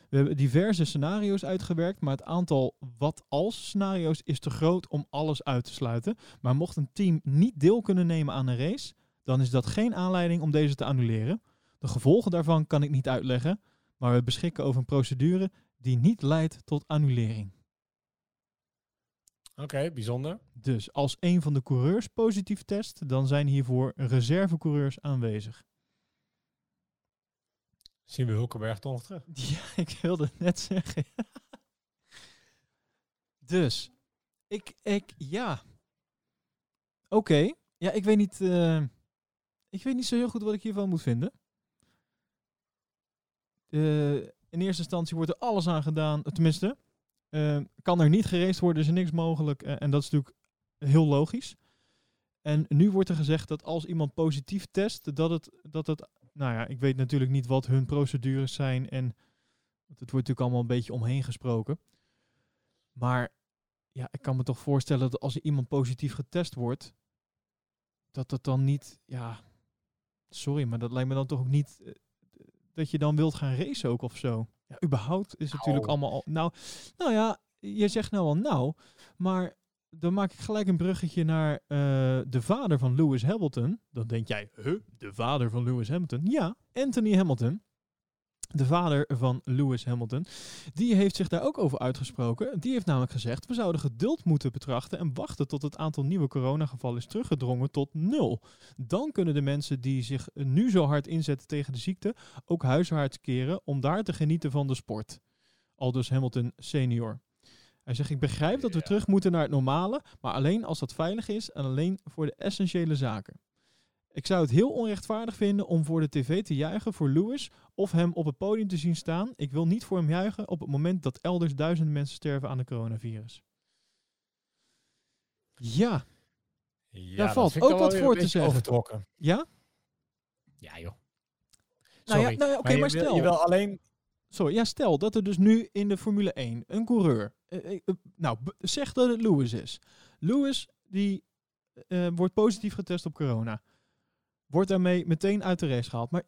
We hebben diverse scenario's uitgewerkt, maar het aantal wat-als scenario's is te groot om alles uit te sluiten. Maar mocht een team niet deel kunnen nemen aan een race, dan is dat geen aanleiding om deze te annuleren. De gevolgen daarvan kan ik niet uitleggen, maar we beschikken over een procedure die niet leidt tot annulering. Oké, bijzonder. Dus als een van de coureurs positief test, dan zijn hiervoor reservecoureurs aanwezig. Zien we Hulkenberg toch nog terug? Ja, ik wilde het net zeggen. dus, ik, ik, ja. Oké. Ja, ik weet niet. eh, ik weet niet zo heel goed wat ik hiervan moet vinden. Eh, in eerste instantie wordt er alles aan gedaan. Tenminste, eh, kan er niet gereest worden, is er niks mogelijk. eh, en dat is natuurlijk heel logisch. En nu wordt er gezegd dat als iemand positief test, dat het, dat het. Nou ja, ik weet natuurlijk niet wat hun procedures zijn. En het wordt natuurlijk allemaal een beetje omheen gesproken. Maar ja, ik kan me toch voorstellen dat als iemand positief getest wordt, dat dat dan niet, ja, sorry, maar dat lijkt me dan toch ook niet eh, dat je dan wilt gaan racen ook of zo. Ja, überhaupt is natuurlijk Nou. allemaal al, nou, nou ja, je zegt nou al nou, maar dan maak ik gelijk een bruggetje naar eh, de vader van Lewis Hamilton. Dan denk jij, huh, de vader van Lewis Hamilton? Ja, Anthony Hamilton. De vader van Lewis Hamilton. Die heeft zich daar ook over uitgesproken. Die heeft namelijk gezegd: we zouden geduld moeten betrachten en wachten tot het aantal nieuwe coronagevallen is teruggedrongen tot nul. Dan kunnen de mensen die zich nu zo hard inzetten tegen de ziekte ook huiswaarts keren om daar te genieten van de sport. Aldus Hamilton senior. Hij zegt: Ik begrijp dat we terug moeten naar het normale, maar alleen als dat veilig is en alleen voor de essentiële zaken. Ik zou het heel onrechtvaardig vinden om voor de tv te juichen voor Lewis of hem op het podium te zien staan. Ik wil niet voor hem juichen op het moment dat elders duizenden mensen sterven aan de coronavirus. Ja, Ja, Daar valt ook wat voor te zeggen. Overtrokken. ja? Ja, joh. Nou ja, nou ja, oké, maar stel. Je wil alleen... Sorry, ja, stel dat er dus nu in de Formule 1 een coureur. eh, eh, eh, nou, zeg dat het Lewis is. Lewis die eh, wordt positief getest op corona. Wordt daarmee meteen uit de race gehaald. Maar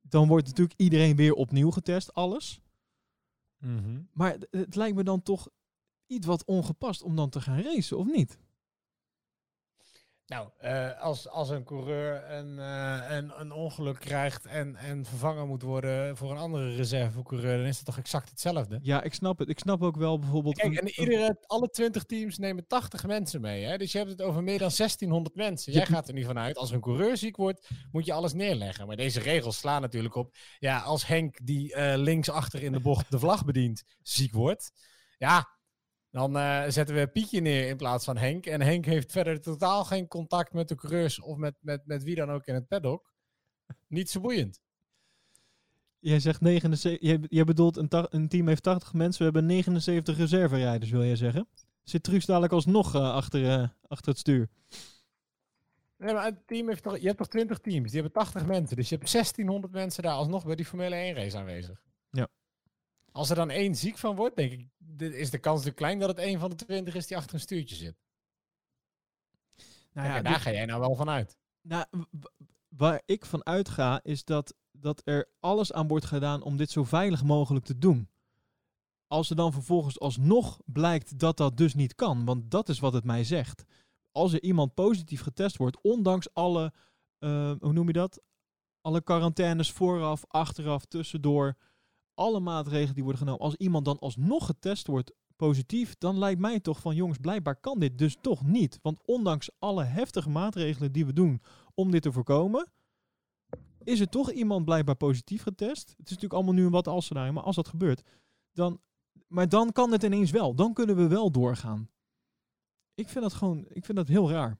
dan wordt natuurlijk iedereen weer opnieuw getest, alles. Maar het, het lijkt me dan toch iets wat ongepast om dan te gaan racen, of niet? Nou, eh, als, als een coureur een, eh, een, een ongeluk krijgt en, en vervangen moet worden voor een andere reservecoureur, dan is het toch exact hetzelfde? Ja, ik snap het. Ik snap ook wel bijvoorbeeld... Kijk, en iedere, alle 20 teams nemen 80 mensen mee. Hè? Dus je hebt het over meer dan 1600 mensen. Jij gaat er niet vanuit. Als een coureur ziek wordt, moet je alles neerleggen. Maar deze regels slaan natuurlijk op. Ja, als Henk, die eh linksachter in de bocht de vlag bedient, ziek wordt. Ja, dan eh, zetten we Pietje neer in plaats van Henk. En Henk heeft verder totaal geen contact met de coureurs of met, met, met wie dan ook in het paddock. Niet zo boeiend. Jij zegt 79... Jij, jij bedoelt een, een team heeft 80 mensen. We hebben 79 reserverijders, wil jij zeggen? Zit Truus dadelijk alsnog eh, achter, eh, achter het stuur? Nee, maar het team heeft toch, je hebt toch 20 teams, die hebben 80 mensen. Dus je hebt 1600 mensen daar alsnog bij die Formule 1 race aanwezig. Ja. Als er dan één ziek van wordt, denk ik, is de kans natuurlijk klein dat het één van de 20 is die achter een stuurtje zit. Nou Kijk, dit- daar ga jij nou wel van uit. Nou, waar ik van uitga is dat, dat er alles aan wordt gedaan om dit zo veilig mogelijk te doen. Als er dan vervolgens alsnog blijkt dat dat dus niet kan, want dat is wat het mij zegt. Als er iemand positief getest wordt, ondanks alle, eh, hoe noem je dat? Alle quarantaines vooraf, achteraf, tussendoor, alle maatregelen die worden genomen. Als iemand dan alsnog getest wordt positief, dan lijkt mij toch van jongens, blijkbaar kan dit dus toch niet. Want ondanks alle heftige maatregelen die we doen om dit te voorkomen, is er toch iemand blijkbaar positief getest. Het is natuurlijk allemaal nu een wat als maar als dat gebeurt, dan, maar dan kan het ineens wel. Dan kunnen we wel doorgaan. Ik vind dat gewoon, ik vind dat heel raar.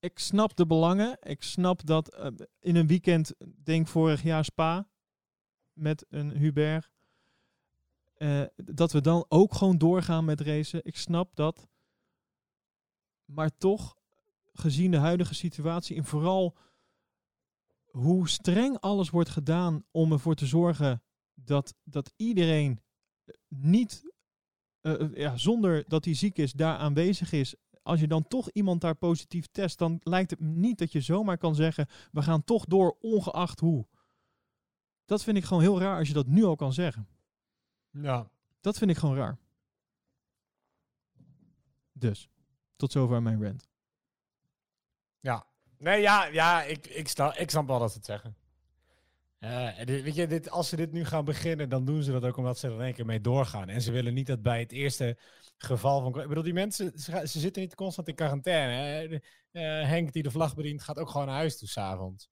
Ik snap de belangen. Ik snap dat eh, in een weekend, denk vorig jaar Spa, met een Hubert, eh, dat we dan ook gewoon doorgaan met racen. Ik snap dat. Maar toch, gezien de huidige situatie en vooral hoe streng alles wordt gedaan om ervoor te zorgen dat, dat iedereen eh, niet, ja, zonder dat hij ziek is, daar aanwezig is. Als je dan toch iemand daar positief test, dan lijkt het niet dat je zomaar kan zeggen, we gaan toch door, ongeacht hoe. Dat vind ik gewoon heel raar als je dat nu al kan zeggen. Ja. Dat vind ik gewoon raar. Dus, tot zover mijn rant. Ja. Nee, ja, ja ik, ik, snap, ik snap wel dat ze het zeggen. Weet je, dit, als ze dit nu gaan beginnen, dan doen ze dat ook omdat ze er in één keer mee doorgaan. En ze willen niet dat bij het eerste geval van... Ik bedoel, die mensen, ze, zitten niet constant in quarantaine. Eh, Henk, die de vlag bedient, gaat ook gewoon naar huis toe s'avonds.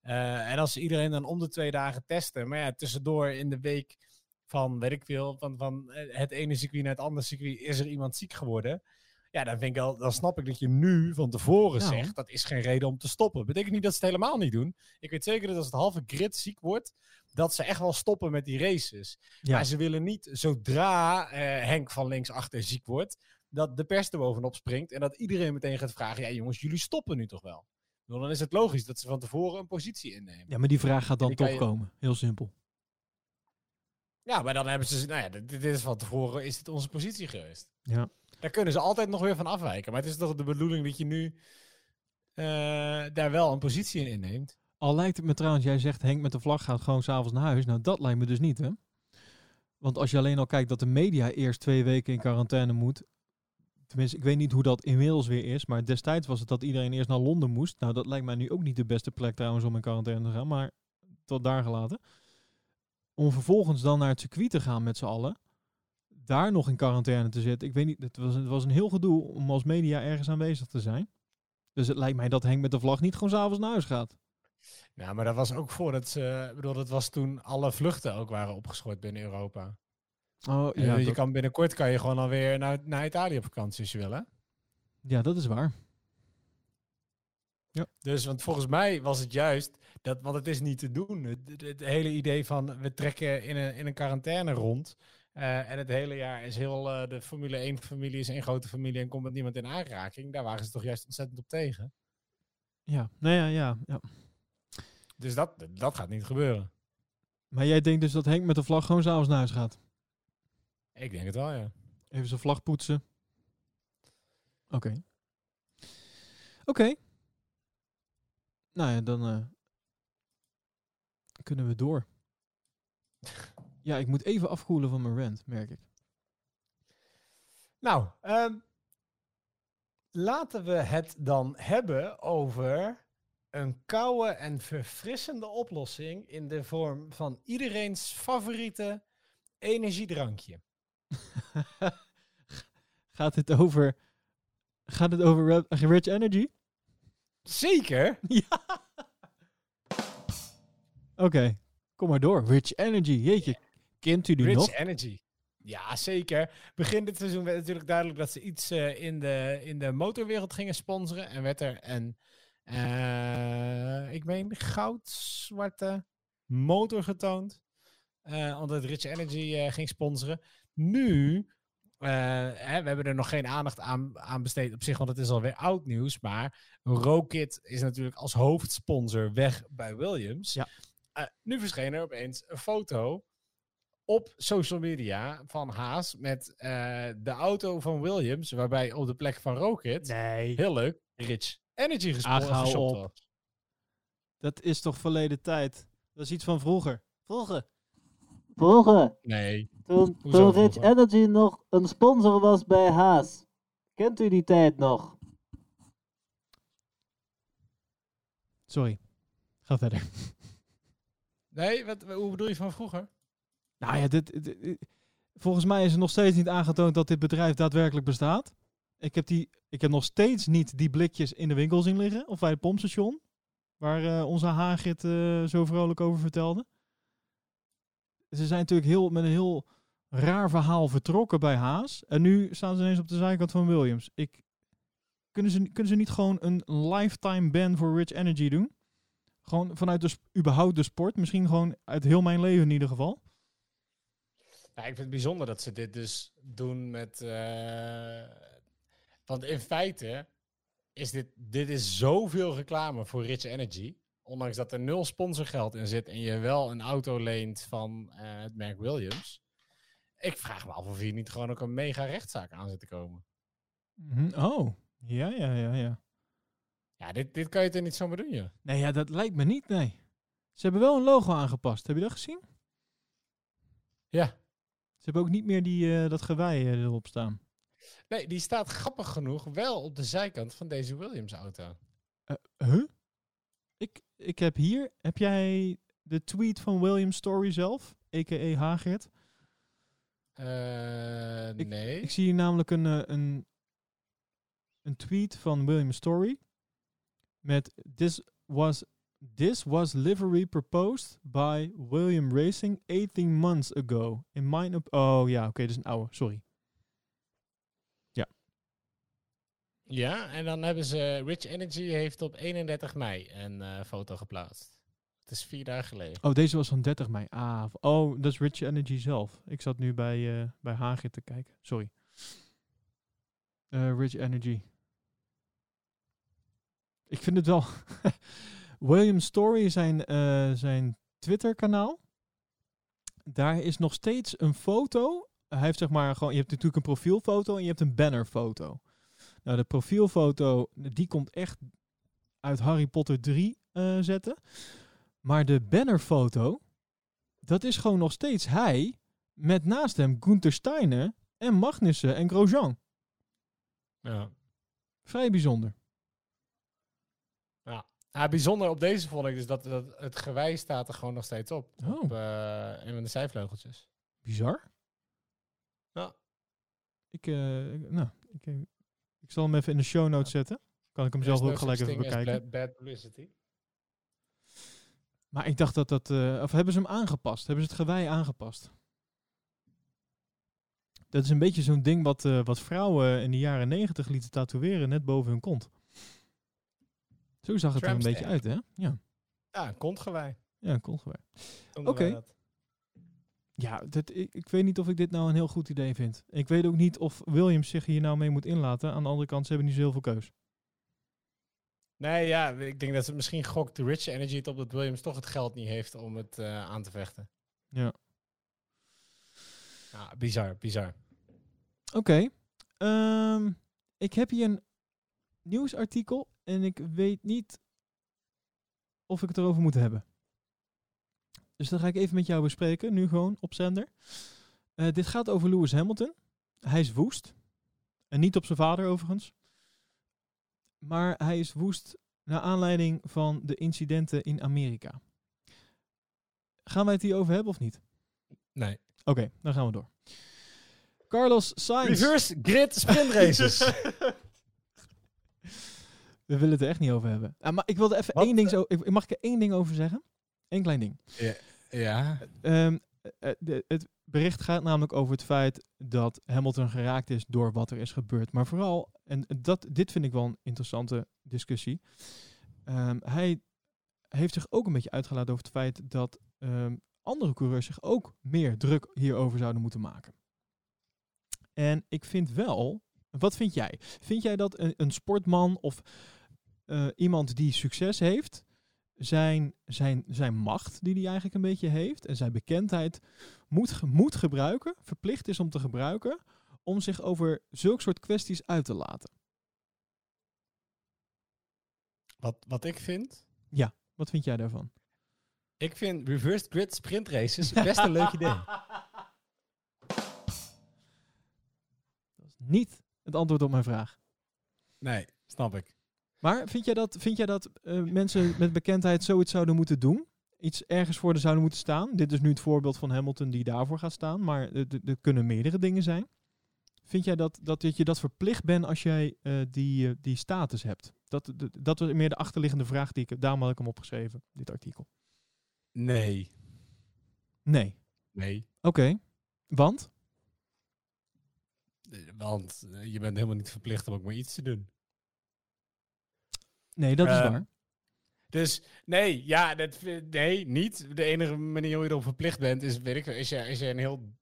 Eh en als ze iedereen dan om de twee dagen testen... Maar ja, tussendoor in de week van, weet ik veel, van, van eh, het ene circuit naar het andere circuit... is er iemand ziek geworden... Ja, dan, vind ik al, dan snap ik dat je nu van tevoren Nou. zegt, dat is geen reden om te stoppen. Betekent niet dat ze het helemaal niet doen. Ik weet zeker dat als het halve grid ziek wordt, dat ze echt wel stoppen met die races. Ja. Maar ze willen niet, zodra eh, Henk van links achter ziek wordt, dat de pers er bovenop springt en dat iedereen meteen gaat vragen, ja jongens, jullie stoppen nu toch wel? Bedoel, Dan is het logisch dat ze van tevoren een positie innemen. Ja, maar die vraag gaat dan toch je- komen. Heel simpel. Ja, maar dan hebben ze, nou ja, dit, dit is van tevoren, is dit onze positie geweest. Ja. Daar kunnen ze altijd nog weer van afwijken. Maar het is toch de bedoeling dat je nu eh, daar wel een positie in inneemt. Al lijkt het me trouwens, jij zegt Henk met de vlag gaat gewoon s'avonds naar huis. Nou, dat lijkt me dus niet, hè? Want als je alleen al kijkt dat de media eerst twee weken in quarantaine moet. Tenminste, ik weet niet hoe dat inmiddels weer is. Maar destijds was het dat iedereen eerst naar Londen moest. Nou, dat lijkt mij nu ook niet de beste plek trouwens om in quarantaine te gaan. Maar tot daar gelaten. Om vervolgens dan naar het circuit te gaan met z'n allen. Daar nog in quarantaine te zitten. Ik weet niet, het was, het was een heel gedoe om als media ergens aanwezig te zijn. Dus het lijkt mij dat Henk met de vlag niet gewoon s'avonds naar huis gaat. Nou, maar dat was ook voordat ze... Ik bedoel, dat was toen alle vluchten ook waren opgeschort binnen Europa. Oh, En ja, je dat, kan binnenkort kan je gewoon alweer naar, naar Italië op vakantie als je wil, hè? ja, dat is waar. Dus, want volgens mij was het juist, dat, want het is niet te doen. Het, het- het hele idee van we trekken in een, in een quarantaine rond. Eh, en het hele jaar is heel, eh, de Formule 1 familie is één grote familie en komt met niemand in aanraking. Daar waren ze toch juist ontzettend op tegen. Ja, nou ja, ja, ja. Dus dat, dat gaat niet gebeuren. Maar jij denkt dus dat Henk met de vlag gewoon s'avonds naar huis gaat? Ik denk het wel, ja. Even zijn vlag poetsen. Oké. Oké. Nou ja, dan eh, kunnen we door. Ja, ik moet even afkoelen van mijn rant, merk ik. Nou, ehm, laten we het dan hebben over een koude en verfrissende oplossing in de vorm van iedereen's favoriete energiedrankje. gaat het over... Gaat het over Rich Energy? Zeker. ja. Oké, kom maar door. Rich Energy, jeetje. Kent u die Rich nog? Energy. Ja, zeker. Begin dit seizoen werd natuurlijk duidelijk dat ze iets eh, in, de, in de motorwereld gingen sponsoren. En werd er een, eh, ik meen, goud-zwarte motor getoond. eh, omdat Rich Energy ging sponsoren. Nu, hè, we hebben er nog geen aandacht aan, aan besteed op zich, want het is alweer oud nieuws. Maar Rokit is natuurlijk als hoofdsponsor weg bij Williams. Ja. Nu verscheen er opeens een foto op social media van Haas met eh, de auto van Williams, waarbij op de plek van Rocket, Nee. heel leuk, Rich Energy gespo- Ach, hou geshopt op. was. Dat is toch verleden tijd? Dat is iets van vroeger. Vroeger. Vroeger, Nee. toen, Hoezo toen Rich vroeger? Energy nog een sponsor was bij Haas. Kent u die tijd nog? Sorry. Ga verder. Nee, wat, hoe bedoel je van vroeger? Nou ja, dit, volgens mij is er nog steeds niet aangetoond dat dit bedrijf daadwerkelijk bestaat. Ik heb, die, ik heb nog steeds niet die blikjes in de winkel zien liggen. Of bij het pompstation. Waar eh, onze Hagrid eh, zo vrolijk over vertelde. Ze zijn natuurlijk heel, met een heel raar verhaal vertrokken bij Haas. En nu staan ze ineens op de zijkant van Williams. Ik, kunnen, ze, kunnen ze niet gewoon een lifetime ban voor Rich Energy doen? Gewoon vanuit de, überhaupt de sport. Misschien gewoon uit heel mijn leven in ieder geval. Nou, ik vind het bijzonder dat ze dit dus doen met. eh, want in feite is dit, dit is zoveel reclame voor Rich Energy. Ondanks dat er nul sponsorgeld in zit en je wel een auto leent van eh, het merk Williams. Ik vraag me af of hier niet gewoon ook een mega rechtszaak aan zit te komen. Mhm. Oh, ja, ja, ja, ja. Ja, dit, dit kan je toch niet zomaar doen, joh. Nee, ja, dat lijkt me niet, nee. Ze hebben wel een logo aangepast. Heb je dat gezien? Ja. Ze hebben ook niet meer die, eh, dat gewei eh, erop staan. Nee, die staat grappig genoeg wel op de zijkant van deze Williams-auto. Eh, huh? Ik, ik heb hier, heb jij de tweet van William Story zelf, a.k.a. Hagrid? Ik- nee. Ik zie hier namelijk een, een, een tweet van William Story met this was, this was livery proposed by William Racing 18 months ago. In mine op oh ja, oké, dat is een oude, sorry. Ja. Ja, en dan hebben ze... Rich Energy heeft op 31 mei een eh, foto geplaatst. Het is vier dagen geleden. Oh, deze was van 30 mei. Ah, oh, dat is Rich Energy zelf. Ik zat nu bij, eh bij Hagrid te kijken. Sorry. Eh, Rich Energy. Ik vind het wel... William Story, zijn, eh, zijn Twitter-kanaal. Daar is nog steeds een foto. Hij heeft zeg maar gewoon... Je hebt natuurlijk een profielfoto en je hebt een bannerfoto. Nou, de profielfoto, die komt echt uit Harry Potter 3 eh, zetten. Maar de bannerfoto, dat is gewoon nog steeds hij met naast hem Gunther Steiner en Magnussen en Grosjean. Ja. Vrij bijzonder. Ja, bijzonder op deze vond ik dus dat, dat het gewei staat er gewoon nog steeds op. Oh. Op eh, een van de zijvleugeltjes. Bizar. Ja. Ik, eh, ik- nou, ik, ik zal hem even in de show notes zetten. Kan ik hem zelf ook no gelijk even bekijken. Bad, publicity. Maar ik dacht dat dat... eh, of hebben ze hem aangepast? Hebben ze het gewei aangepast? Dat is een beetje zo'n ding wat, wat vrouwen in de jaren negentig lieten tatoeëren net boven hun kont. Zo zag het er een beetje uit, hè? Ja, Ja, kontgewei. ja kontgewei. Noemden Oké. Ja, dat, ik, ik weet niet of ik dit nou een heel goed idee vind. Ik weet ook niet of Williams zich hier nou mee moet inlaten. Aan de andere kant, ze hebben niet zo heel veel keus. Nee, ja, ik denk dat ze misschien gokt de Rich Energy het op dat Williams toch het geld niet heeft om het eh, aan te vechten. Ja. Ja, bizar, bizar. Oké. ehm, ik heb hier een nieuwsartikel en ik weet niet of ik het erover moet hebben. Dus dat ga ik even met jou bespreken, nu gewoon op zender. Eh, dit gaat over Lewis Hamilton. Hij is woest. En niet op zijn vader overigens. Maar hij is woest naar aanleiding van de incidenten in Amerika. Gaan wij het hierover hebben of niet? Nee. Oké, dan gaan we door. Carlos Sainz. Reverse grid sprint races. We willen het er echt niet over hebben. Ah, maar ik wilde even Wat? één ding zo. ik- Mag ik er één ding over zeggen? Eén klein ding. ja. Ehm, eh, de- het bericht gaat namelijk over het feit dat Hamilton geraakt is door wat er is gebeurd. Maar vooral, en dat, dit vind ik wel een interessante discussie. ehm, hij heeft zich ook een beetje uitgelaten over het feit dat ehm, andere coureurs zich ook meer druk hierover zouden moeten maken. En ik vind wel, wat vind jij? Vind jij dat een, een sportman of eh, iemand die succes heeft, zijn, zijn, zijn macht die hij eigenlijk een beetje heeft en zijn bekendheid moet, moet gebruiken, verplicht is om te gebruiken, om zich over zulke soort kwesties uit te laten? Wat, wat ik vind? Wat vind jij daarvan? Ik vind reverse grid sprint races best een leuk idee. Dat is niet het antwoord op mijn vraag. Nee, snap ik. Maar vind jij dat, vind jij dat eh, mensen met bekendheid zoiets zouden moeten doen? Iets ergens voor zouden moeten staan? Dit is nu het voorbeeld van Hamilton die daarvoor gaat staan, maar er- kunnen meerdere dingen zijn. Vind jij dat, dat, dat je dat verplicht bent als jij eh, die, eh, die status hebt? Dat, dat, dat was meer de achterliggende vraag die ik... Daarom had ik hem opgeschreven, dit artikel. Nee. Nee. Nee. Oké. Want? Want je bent helemaal niet verplicht om ook maar iets te doen. Nee, dat is Ehm, waar. Dus nee, ja, dat, nee, niet. De enige manier hoe je erop verplicht bent is, weet ik, als je, als je een heel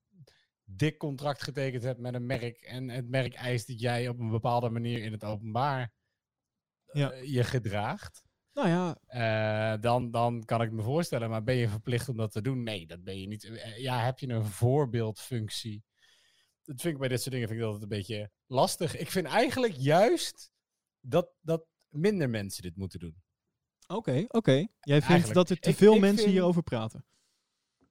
dik contract getekend hebt met een merk en het merk eist dat jij op een bepaalde manier in het openbaar Ja. eh, je gedraagt, Nou ja, eh, dan, dan kan ik me voorstellen. Maar ben je verplicht om dat te doen? Nee, dat ben je niet. Eh, Ja, heb je een voorbeeldfunctie? Dat vind ik bij dit soort dingen vind ik altijd een beetje lastig. Ik vind eigenlijk juist dat, dat minder mensen dit moeten doen. oké, oké. Jij vindt Eigenlijk, dat er te veel ik mensen vind- hierover praten.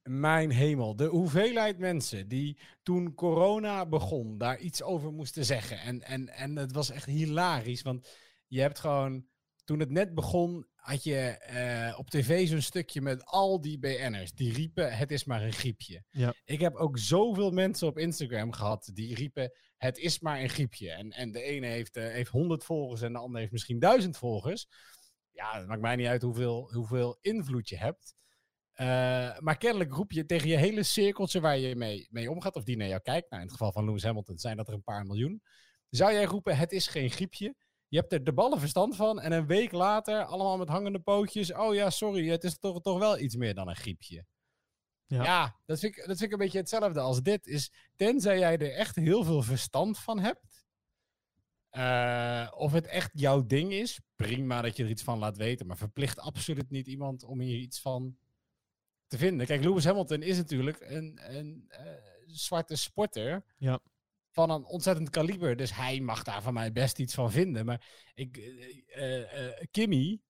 Mijn hemel, de hoeveelheid mensen die toen corona begon, daar iets over moesten zeggen. En, en, en het was echt hilarisch, want je hebt gewoon, toen het net begon, had je eh, op tv zo'n stukje met al die BN'ers. Die riepen, het is maar een griepje. Ja. Ik heb ook zoveel mensen op Instagram gehad die riepen, het is maar een griepje. En, en de ene heeft, eh, heeft 100 volgers en de ander heeft misschien 1000 volgers. Ja, het maakt mij niet uit hoeveel, hoeveel invloed je hebt. Eh, maar kennelijk roep je tegen je hele cirkeltje waar je mee, mee omgaat, of die naar jou kijkt. Nou, in het geval van Lewis Hamilton zijn dat er een paar miljoen. zou jij roepen, het is geen griepje? Je hebt er de ballen verstand van en een week later, allemaal met hangende pootjes. Oh ja, sorry, het is toch, toch wel iets meer dan een griepje. Ja. Ja, dat, vind ik, dat vind ik een beetje hetzelfde als dit. Is, tenzij jij er echt heel veel verstand van hebt. eh, of het echt jouw ding is, prima dat je er iets van laat weten. Maar verplicht absoluut niet iemand om hier iets van te vinden. Kijk, Lewis Hamilton is natuurlijk een, een eh, zwarte sporter. Ja. Van een ontzettend kaliber. Dus hij mag daar van mij best iets van vinden. Maar ik, eh, eh, eh, Kimmy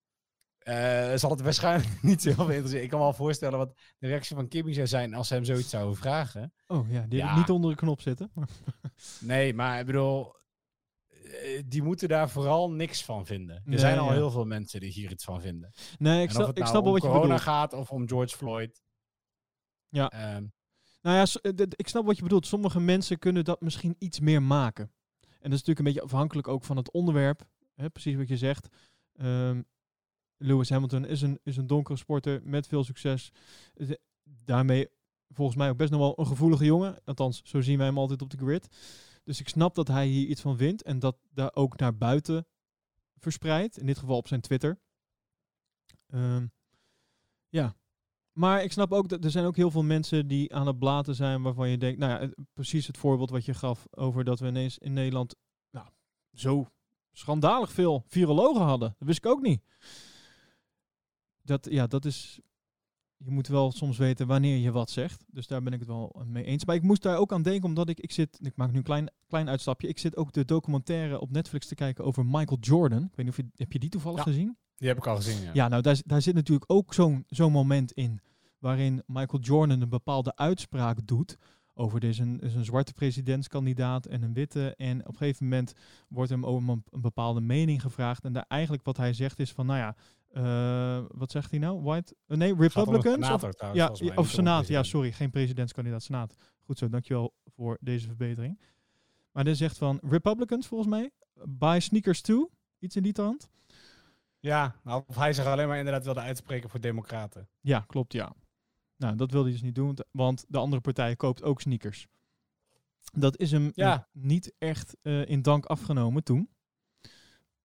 zal het waarschijnlijk niet zo heel veel interesseren. Ik kan me wel voorstellen wat de reactie van Kimmy zou zijn als ze hem zoiets zouden vragen. Oh ja, die Ja. niet onder de knop zitten. Nee, maar ik bedoel, die moeten daar vooral niks van vinden. Er Nee, zijn al ja. heel veel mensen die hier iets van vinden. Nee, ik en of snap, het ik nou snap wel wat je corona bedoelt. gaat of om George Floyd. Ja. Ehm, Nou ja, eh, ik snap wat je bedoelt. Sommige mensen kunnen dat misschien iets meer maken. En dat is natuurlijk een beetje afhankelijk ook van het onderwerp. Hè, precies wat je zegt. Ehm, Lewis Hamilton is een, is een donkere sporter met veel succes. Eh, Daarmee volgens mij ook best nog wel een gevoelige jongen. Althans, zo zien wij hem altijd op de grid. Dus ik snap dat hij hier iets van vindt. En dat daar ook naar buiten verspreidt. In dit geval op zijn Twitter. Ehm, ja, maar ik snap ook dat er zijn ook heel veel mensen die aan het blaten zijn waarvan je denkt, nou ja, precies het voorbeeld wat je gaf over dat we ineens in Nederland nou, zo schandalig veel virologen hadden. Dat wist ik ook niet. Dat, ja, dat is, je moet wel soms weten wanneer je wat zegt. Dus daar ben ik het wel mee eens. Maar ik moest daar ook aan denken, omdat ik, ik zit, ik maak nu een klein, klein uitstapje. Ik zit ook de documentaire op Netflix te kijken over Michael Jordan. Ik weet niet of je, heb je die toevallig Ja. gezien? Die heb ik al gezien, ja. Ja, nou daar, daar zit natuurlijk ook zo'n zo'n moment in waarin Michael Jordan een bepaalde uitspraak doet over is een, is een zwarte presidentskandidaat en een witte. En op een gegeven moment wordt hem over een, een bepaalde mening gevraagd. En daar eigenlijk wat hij zegt is van, nou ja, eh, wat zegt hij nou? White? eh, nee, Republicans? senator Of, trouwens, ja, mij, of senaat, ja, sorry, geen presidentskandidaat, senaat. Goed zo, dankjewel voor deze verbetering. Maar hij zegt van, Republicans volgens mij, buy sneakers too, iets in die trant. Ja, nou, of hij zich alleen maar inderdaad wilde uitspreken voor democraten. Ja, klopt, ja. Nou, dat wilde hij dus niet doen, want- de andere partij koopt ook sneakers. Dat is hem Ja. niet echt eh, in dank afgenomen toen.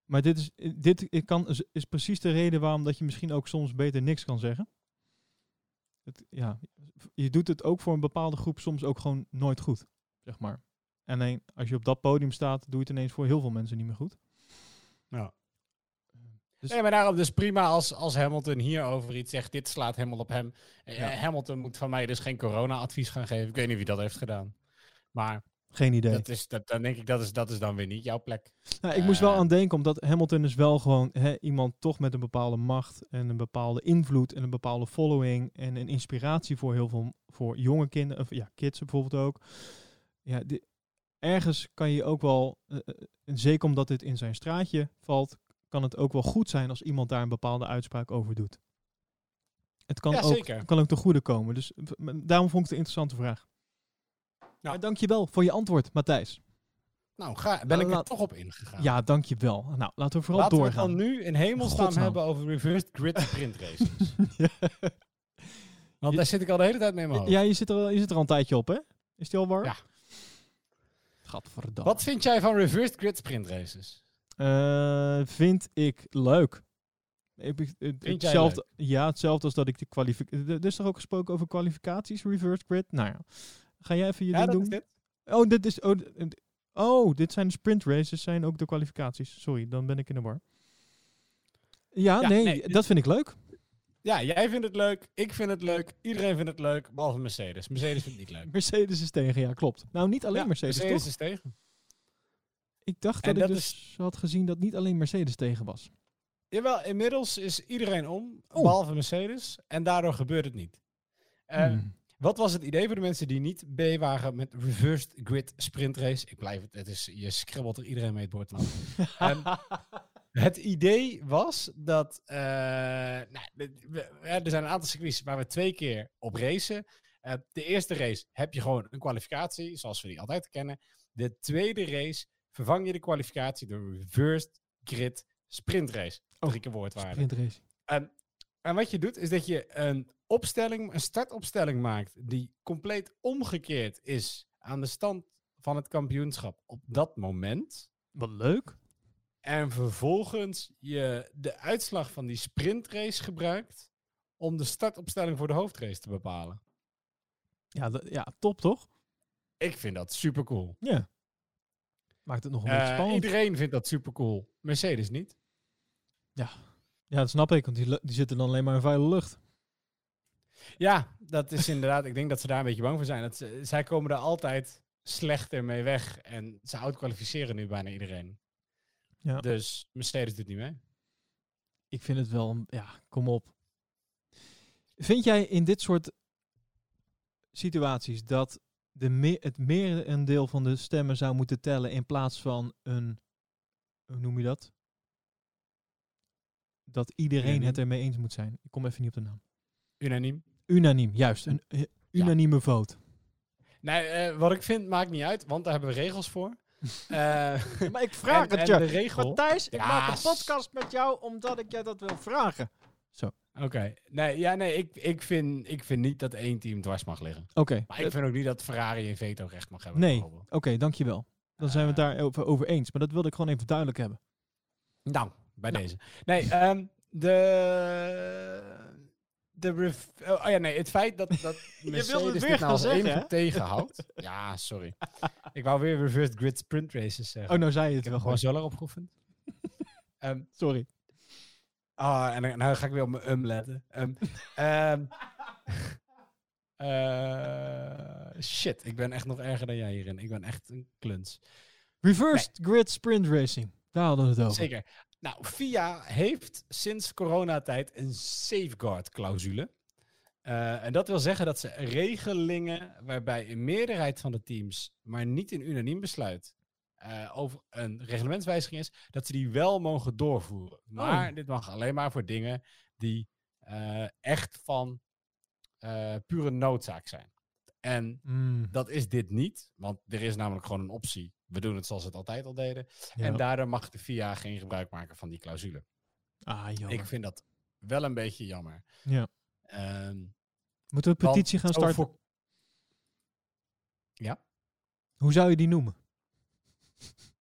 Maar dit, is, dit kan, is, precies de reden waarom dat je misschien ook soms beter niks kan zeggen. Het, ja, je doet het ook voor een bepaalde groep soms ook gewoon nooit goed, zeg maar. En alleen als je op dat podium staat, doe je het ineens voor heel veel mensen niet meer goed. Ja. Dus- nee, maar daarom dus prima als, als Hamilton hierover iets zegt. Dit slaat helemaal op hem. Eh, Ja. Hamilton moet van mij dus geen corona-advies gaan geven. Ik weet niet wie dat heeft gedaan. Maar Geen idee. dat is, dat, dan denk ik, dat is, dat is dan weer niet jouw plek. Nou, ik moest wel Eh. aan denken, omdat Hamilton is wel gewoon hè, iemand toch met een bepaalde macht en een bepaalde invloed en een bepaalde following en een inspiratie voor heel veel voor jonge kinderen, of ja, kids bijvoorbeeld ook. Ja, ergens kan je ook wel, eh, zeker omdat dit in zijn straatje valt, kan het ook wel goed zijn als iemand daar een bepaalde uitspraak over doet. Het kan, Ja, ook, kan ook ten goede komen. Dus daarom vond ik het een interessante vraag. Ja. Maar dankjewel voor je antwoord, Matthijs. Nou, ga, ben ik er toch op ingegaan. Ja, dankjewel. Nou, laten we vooral Laten doorgaan. we het dan nu in hemelsnaam Godsnaam. hebben over reversed grid sprint races. Ja. Want daar zit ik al de hele tijd mee in mijn hoofd. Ja, je zit, er, al- je zit er al een tijdje op, hè? Is die al warm? Ja. Gadverdamme. Wat vind jij van reversed grid sprint races? Eh, vind ik leuk. Ik, ik- hetzelfde, Ja, hetzelfde als dat ik de kwalificatie... Er is toch ook gesproken over kwalificaties, reverse grid? Nou ja. Ga jij even je Ja, ding dat doen? dit. Oh, dit is... Oh, oh, dit zijn de sprint races, zijn ook de kwalificaties. Sorry, dan ben ik in de war. Ja, Ja, nee, dat vind ik leuk. Ja, jij vindt het leuk, ik vind het leuk, iedereen vindt het leuk, behalve Mercedes. Mercedes vindt het niet leuk. Mercedes is tegen, ja, klopt. Nou, niet alleen Ja, Mercedes, Mercedes toch? is tegen. Ik dacht En dat ik dus had gezien dat niet alleen Mercedes tegen was. Jawel, inmiddels is iedereen om, Oh. behalve Mercedes. En daardoor gebeurt het niet. Hmm. Wat was het idee voor de mensen die niet B waren met reversed grid sprint race? Ik blijf het, het is, je schribbelt er iedereen mee het bord. Ehm, het idee was dat, eh, nou, er zijn een aantal circuits waar we twee keer op racen. Eh, de eerste race heb je gewoon een kwalificatie, zoals we die altijd kennen. De tweede race vervang je de kwalificatie door reversed grid sprint race. Oh, Drie keer woordwaarde. Sprintrace. En, en wat je doet, is dat je een opstelling, een startopstelling maakt die compleet omgekeerd is aan de stand van het kampioenschap op dat moment. Wat leuk. En vervolgens je de uitslag van die sprintrace gebruikt om de startopstelling voor de hoofdrace te bepalen. Ja, ja top toch? Ik vind dat super cool. Ja. Maakt het nog een beetje spannend. iedereen vindt dat super cool. Mercedes niet. Ja, dat snap ik, want die, die zitten dan alleen maar in vuile lucht. Ja, dat is inderdaad. Ik denk dat ze daar een beetje bang voor zijn. Dat ze, zij komen er altijd slechter mee weg. En ze outkwalificeren nu bijna iedereen. Ja. Dus Mercedes doet niet mee. Ik vind het wel, ja, kom op. Vind jij in dit soort situaties dat de me het merendeel van de stemmen zou moeten tellen in plaats van een, hoe noem je dat? Dat iedereen Unaniem. het ermee eens moet zijn. Ik kom even niet op de naam. Unaniem. Unaniem, juist. Een eh, unanieme vote. Nee, eh, wat ik vind maakt niet uit, want daar hebben we regels voor. Eh, Maar ik en, en de regel. Matthijs, ik Ja, maak een podcast met jou omdat ik jij dat wil vragen. Oké. Nee, ja, nee ik, ik, vind, ik vind niet dat één team dwars mag liggen. Oké. Maar ik vind ook niet dat Ferrari een veto-recht mag hebben. Nee. Oké, dankjewel. Dan zijn we het Eh. daar over, over eens. Maar dat wilde ik gewoon even duidelijk hebben. Nou, bij deze. Nee, ehm, de. De oh, oh ja, nee, het feit dat, dat Mercedes dit nou zeggen, tegenhoudt. ja, sorry. ik wou weer reversed grid sprint races zeggen. Oh, nou zei je het ik wel gewoon zo lang opgeoefend. Ehm, Sorry. Ah, en dan nou ga ik weer op mijn um letten. Ehm, ehm, eh, shit, ik ben echt nog erger dan jij hierin. Ik ben echt een kluns. Reversed grid sprint racing. Daar hadden we het over. Zeker. Nou, FIA heeft sinds coronatijd een safeguard-clausule. Eh, en dat wil zeggen dat ze regelingen waarbij een meerderheid van de teams, maar niet een unaniem besluit, eh, over een reglementswijziging is, dat ze die wel mogen doorvoeren. Maar dit mag alleen maar voor dingen die eh, echt van eh, pure noodzaak zijn. En Mm, dat is dit niet, want er is namelijk gewoon een optie. We doen het zoals we het altijd al deden. ja. En daardoor mag de FIA geen gebruik maken van die clausule. ah, jammer. Ik vind dat wel een beetje jammer. Ja. Ehm, Moeten we een petitie gaan starten? voor- Ja, Hoe zou je die noemen?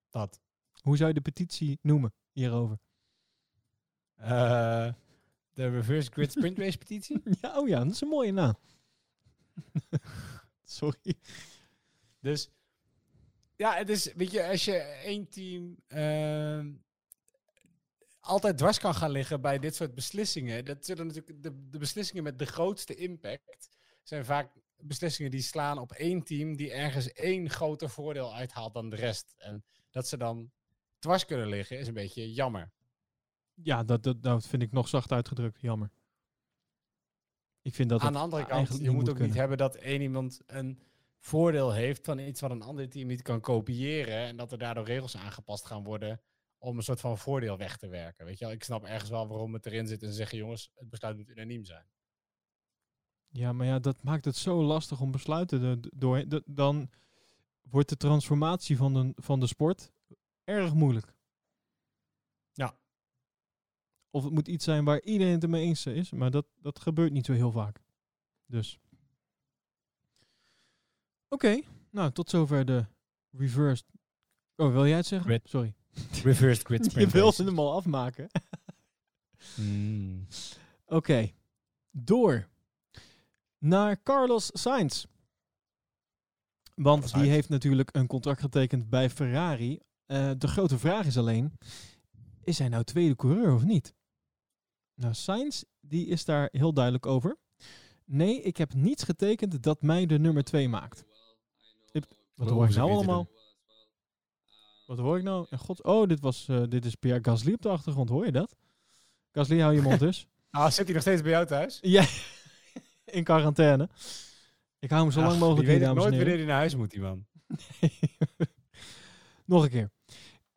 Dat. Hoe zou je de petitie noemen hierover? Eh, de Reverse Grid Sprint Race petitie. ja, oh ja, dat is een mooie naam. Sorry. Dus ja, het is, weet je, als je één team ehm, altijd dwars kan gaan liggen bij dit soort beslissingen, dat zullen natuurlijk de, de beslissingen met de grootste impact zijn vaak beslissingen die slaan op één team die ergens één groter voordeel uithaalt dan de rest. En dat ze dan dwars kunnen liggen is een beetje jammer. Ja, dat, dat, dat vind ik nog zacht uitgedrukt. Jammer. Ik vind dat Aan de andere kant, je moet moet ook niet hebben dat één iemand een voordeel heeft van iets wat een ander team niet kan kopiëren. En dat er daardoor regels aangepast gaan worden om een soort van voordeel weg te werken. Weet je wel, ik snap ergens wel waarom het erin zit en ze zeggen, jongens, het besluit moet unaniem zijn. Ja, maar ja, dat maakt het zo lastig om besluiten door. Dan wordt de transformatie van de, van de sport erg moeilijk. Ja. Of het moet iets zijn waar iedereen het ermee eens is, maar dat, dat gebeurt niet zo heel vaak. Dus. Oké, nou tot zover de reversed. Oh, wil jij het zeggen? Grid. Sorry. Reversed grid Je sprint wilde races. hem al afmaken. Hmm. Oké, door naar Carlos Sainz. Want die heeft natuurlijk een contract getekend bij Ferrari. Eh, de grote vraag is alleen, is hij nou tweede coureur of niet? Nou, Sainz die is daar heel duidelijk over. Nee, ik heb niets getekend dat mij de nummer 2 maakt. Ik- Wat hoor ik nou allemaal? Wat hoor ik nou? En god, oh, dit, was, eh, dit is Pierre Gasly op de achtergrond. Hoor je dat? Gasly, hou je mond dus. Ah, zit hij nog steeds bij jou thuis? Ja, in quarantaine. Ik hou hem zo lang mogelijk ik dames en nooit heren. wanneer hij naar huis moet, die man. Nog een keer.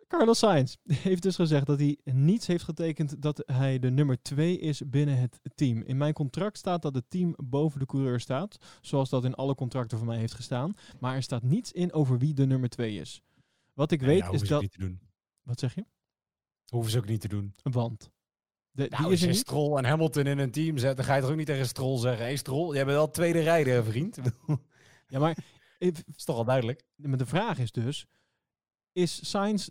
Carlos Sainz heeft dus gezegd dat hij niets heeft getekend dat hij de nummer 2 is binnen het team. In mijn contract staat dat het team boven de coureur staat, zoals dat in alle contracten van mij heeft gestaan. Maar er staat niets in over wie de nummer 2 is. Wat ik Nee, weet is dat... niet te doen. Wat zeg je? Hoeven ze ook niet te doen. Want. De, Nou, die als is er je. Stroll en Hamilton in een team zet, dan ga je toch ook niet tegen Stroll zeggen... Hé hey Stroll, jij bent wel tweede rijder, vriend. Ja, maar if- Is toch al duidelijk? maar de vraag is dus, is Sainz,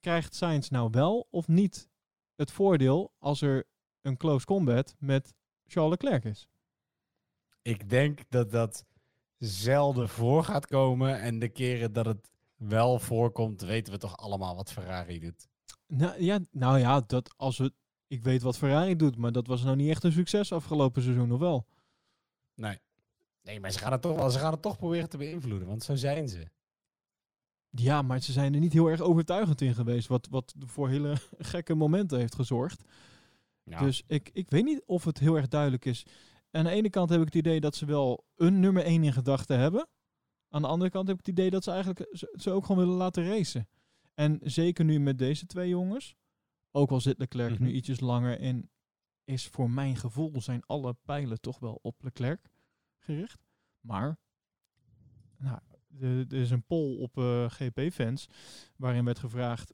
krijgt Sainz nou wel of niet het voordeel als er een close combat met Charles Leclerc is? Ik denk dat dat zelden voor gaat komen. En de keren dat het wel voorkomt, weten we toch allemaal wat Ferrari doet. Nou ja, nou ja dat als we, ik weet wat Ferrari doet, maar dat was nou niet echt een succes afgelopen seizoen, of wel? Nee. Nee, maar ze gaan, het toch, wel- ze gaan het toch proberen te beïnvloeden, want zo zijn ze. Ja, maar ze zijn er niet heel erg overtuigend in geweest, wat, wat voor hele gekke momenten heeft gezorgd. Ja. Dus ik, ik weet niet of het heel erg duidelijk is. Aan de ene kant heb ik het idee dat ze wel een nummer 1 in gedachten hebben. Aan de andere kant heb ik het idee dat ze eigenlijk ze, ze ook gewoon willen laten racen. En zeker nu met deze twee jongens. Ook al zit Leclerc nu Mhm. ietsjes langer en is voor mijn gevoel zijn alle pijlen toch wel op Leclerc gericht. Maar nou, er is een poll op eh, GP-fans waarin werd gevraagd: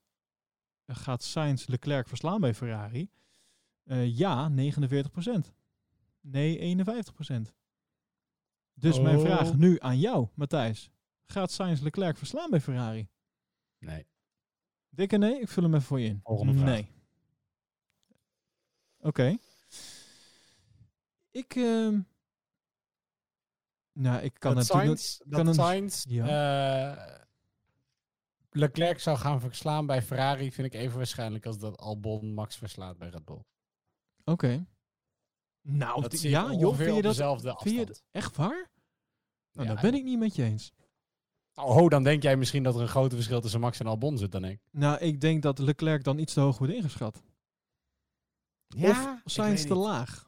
gaat Sainz Leclerc verslaan bij Ferrari? Eh, ja, 49%. Nee, 51%. Dus mijn Oh. vraag nu aan jou, Matthijs. Gaat Sainz Leclerc verslaan bij Ferrari? Nee. Dikke nee? Ik vul hem even voor je in. Volgende vraag. Nee. Oké. Ik, ehm, nou, ik kan dat natuurlijk... Sainz, kan dat een- Sainz eh, Leclerc zou gaan verslaan bij Ferrari vind ik even waarschijnlijk als dat Albon Max verslaat bij Red Bull. Oké. Nou, Dat ja, joh, ongeveer vind je op dat dezelfde vind je echt waar? Nou, Ja, dat ben ik niet met je eens. Oh, dan denk jij misschien dat er een groot verschil tussen Max en Albon zit dan ik. Nou, ik denk dat Leclerc dan iets te hoog wordt ingeschat. of Sainz te laag.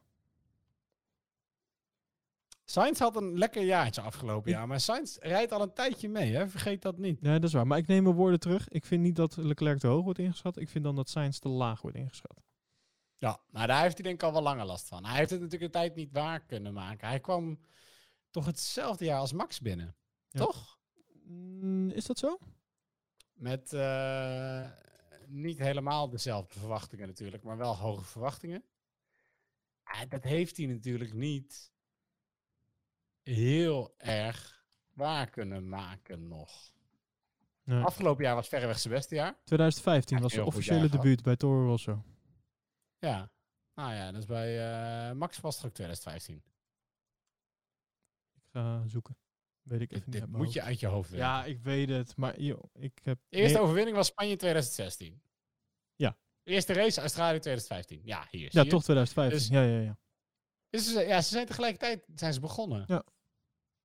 Sainz had een lekker jaartje afgelopen jaar, maar Sainz rijdt al een tijdje mee, hè? vergeet dat niet. Ja, dat is waar. Maar ik neem mijn woorden terug. Ik vind niet dat Leclerc te hoog wordt ingeschat. Ik vind dan dat Sainz te laag wordt ingeschat. Ja, nou daar heeft hij denk ik al wel langer last van. Hij heeft het natuurlijk een tijd niet waar kunnen maken. Hij kwam toch hetzelfde jaar als Max binnen, Ja. toch? Mm, is dat zo? Met eh, niet helemaal dezelfde verwachtingen natuurlijk, maar wel hoge verwachtingen. Ah, dat heeft hij natuurlijk niet heel erg waar kunnen maken nog. Nee. Afgelopen jaar was verreweg zijn beste jaar. 2015 Hij was zijn officiële debuut bij Toro Rosso. Ja. Nou ja, dat is bij eh, Max was het ook 2015. Ik ga zoeken. Weet ik even Dit, niet moet je uit je hoofd weten. Ja, ik weet het. Maar joh, ik heb... De eerste overwinning was Spanje 2016. Ja. Eerste race Australië 2015. Ja, hier. ja, toch 2015. Dus- ja, ja, ja. Dus ze, ja, ze zijn tegelijkertijd zijn ze begonnen. Ja.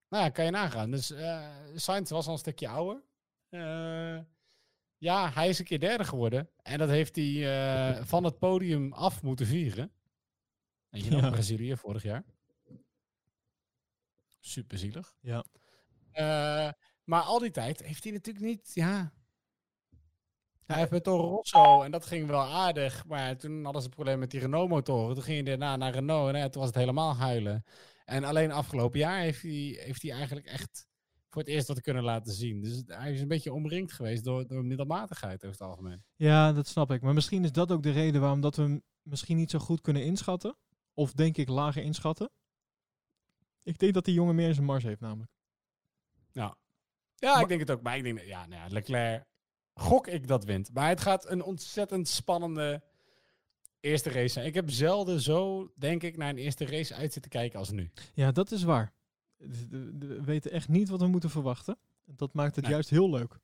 Nou ja, kan je nagaan. Dus eh Sainz was al een stukje ouder. Eh, ja, hij is een keer derde geworden. En dat heeft hij eh, van het podium af moeten vieren. En je nog Ja. Brazilië vorig jaar. Super zielig. Ja. Eh, maar al die tijd heeft hij natuurlijk niet, ja... Hij heeft met Toro Rosso en dat ging wel aardig. Maar toen hadden ze een probleem met die Renault-motoren. Toen ging hij daarna naar Renault en eh, toen was het helemaal huilen. En alleen afgelopen jaar heeft hij, heeft hij eigenlijk echt voor het eerst wat kunnen laten zien. Dus hij is een beetje omringd geweest door, door middelmatigheid over het algemeen. Ja, dat snap ik. Maar misschien is dat ook de reden waarom dat we hem misschien niet zo goed kunnen inschatten. Of denk ik lager inschatten. Ik denk dat die jongen meer in zijn mars heeft namelijk. Ja, ja ik denk het ook. Maar ik denk, ja, nou ja, Leclerc gok ik dat wint. Maar het gaat een ontzettend spannende eerste race zijn. Ik heb zelden zo, denk ik, naar een eerste race uit zitten kijken als nu. Ja, dat is waar. We weten echt niet wat we moeten verwachten. Dat maakt het Nee. juist heel leuk.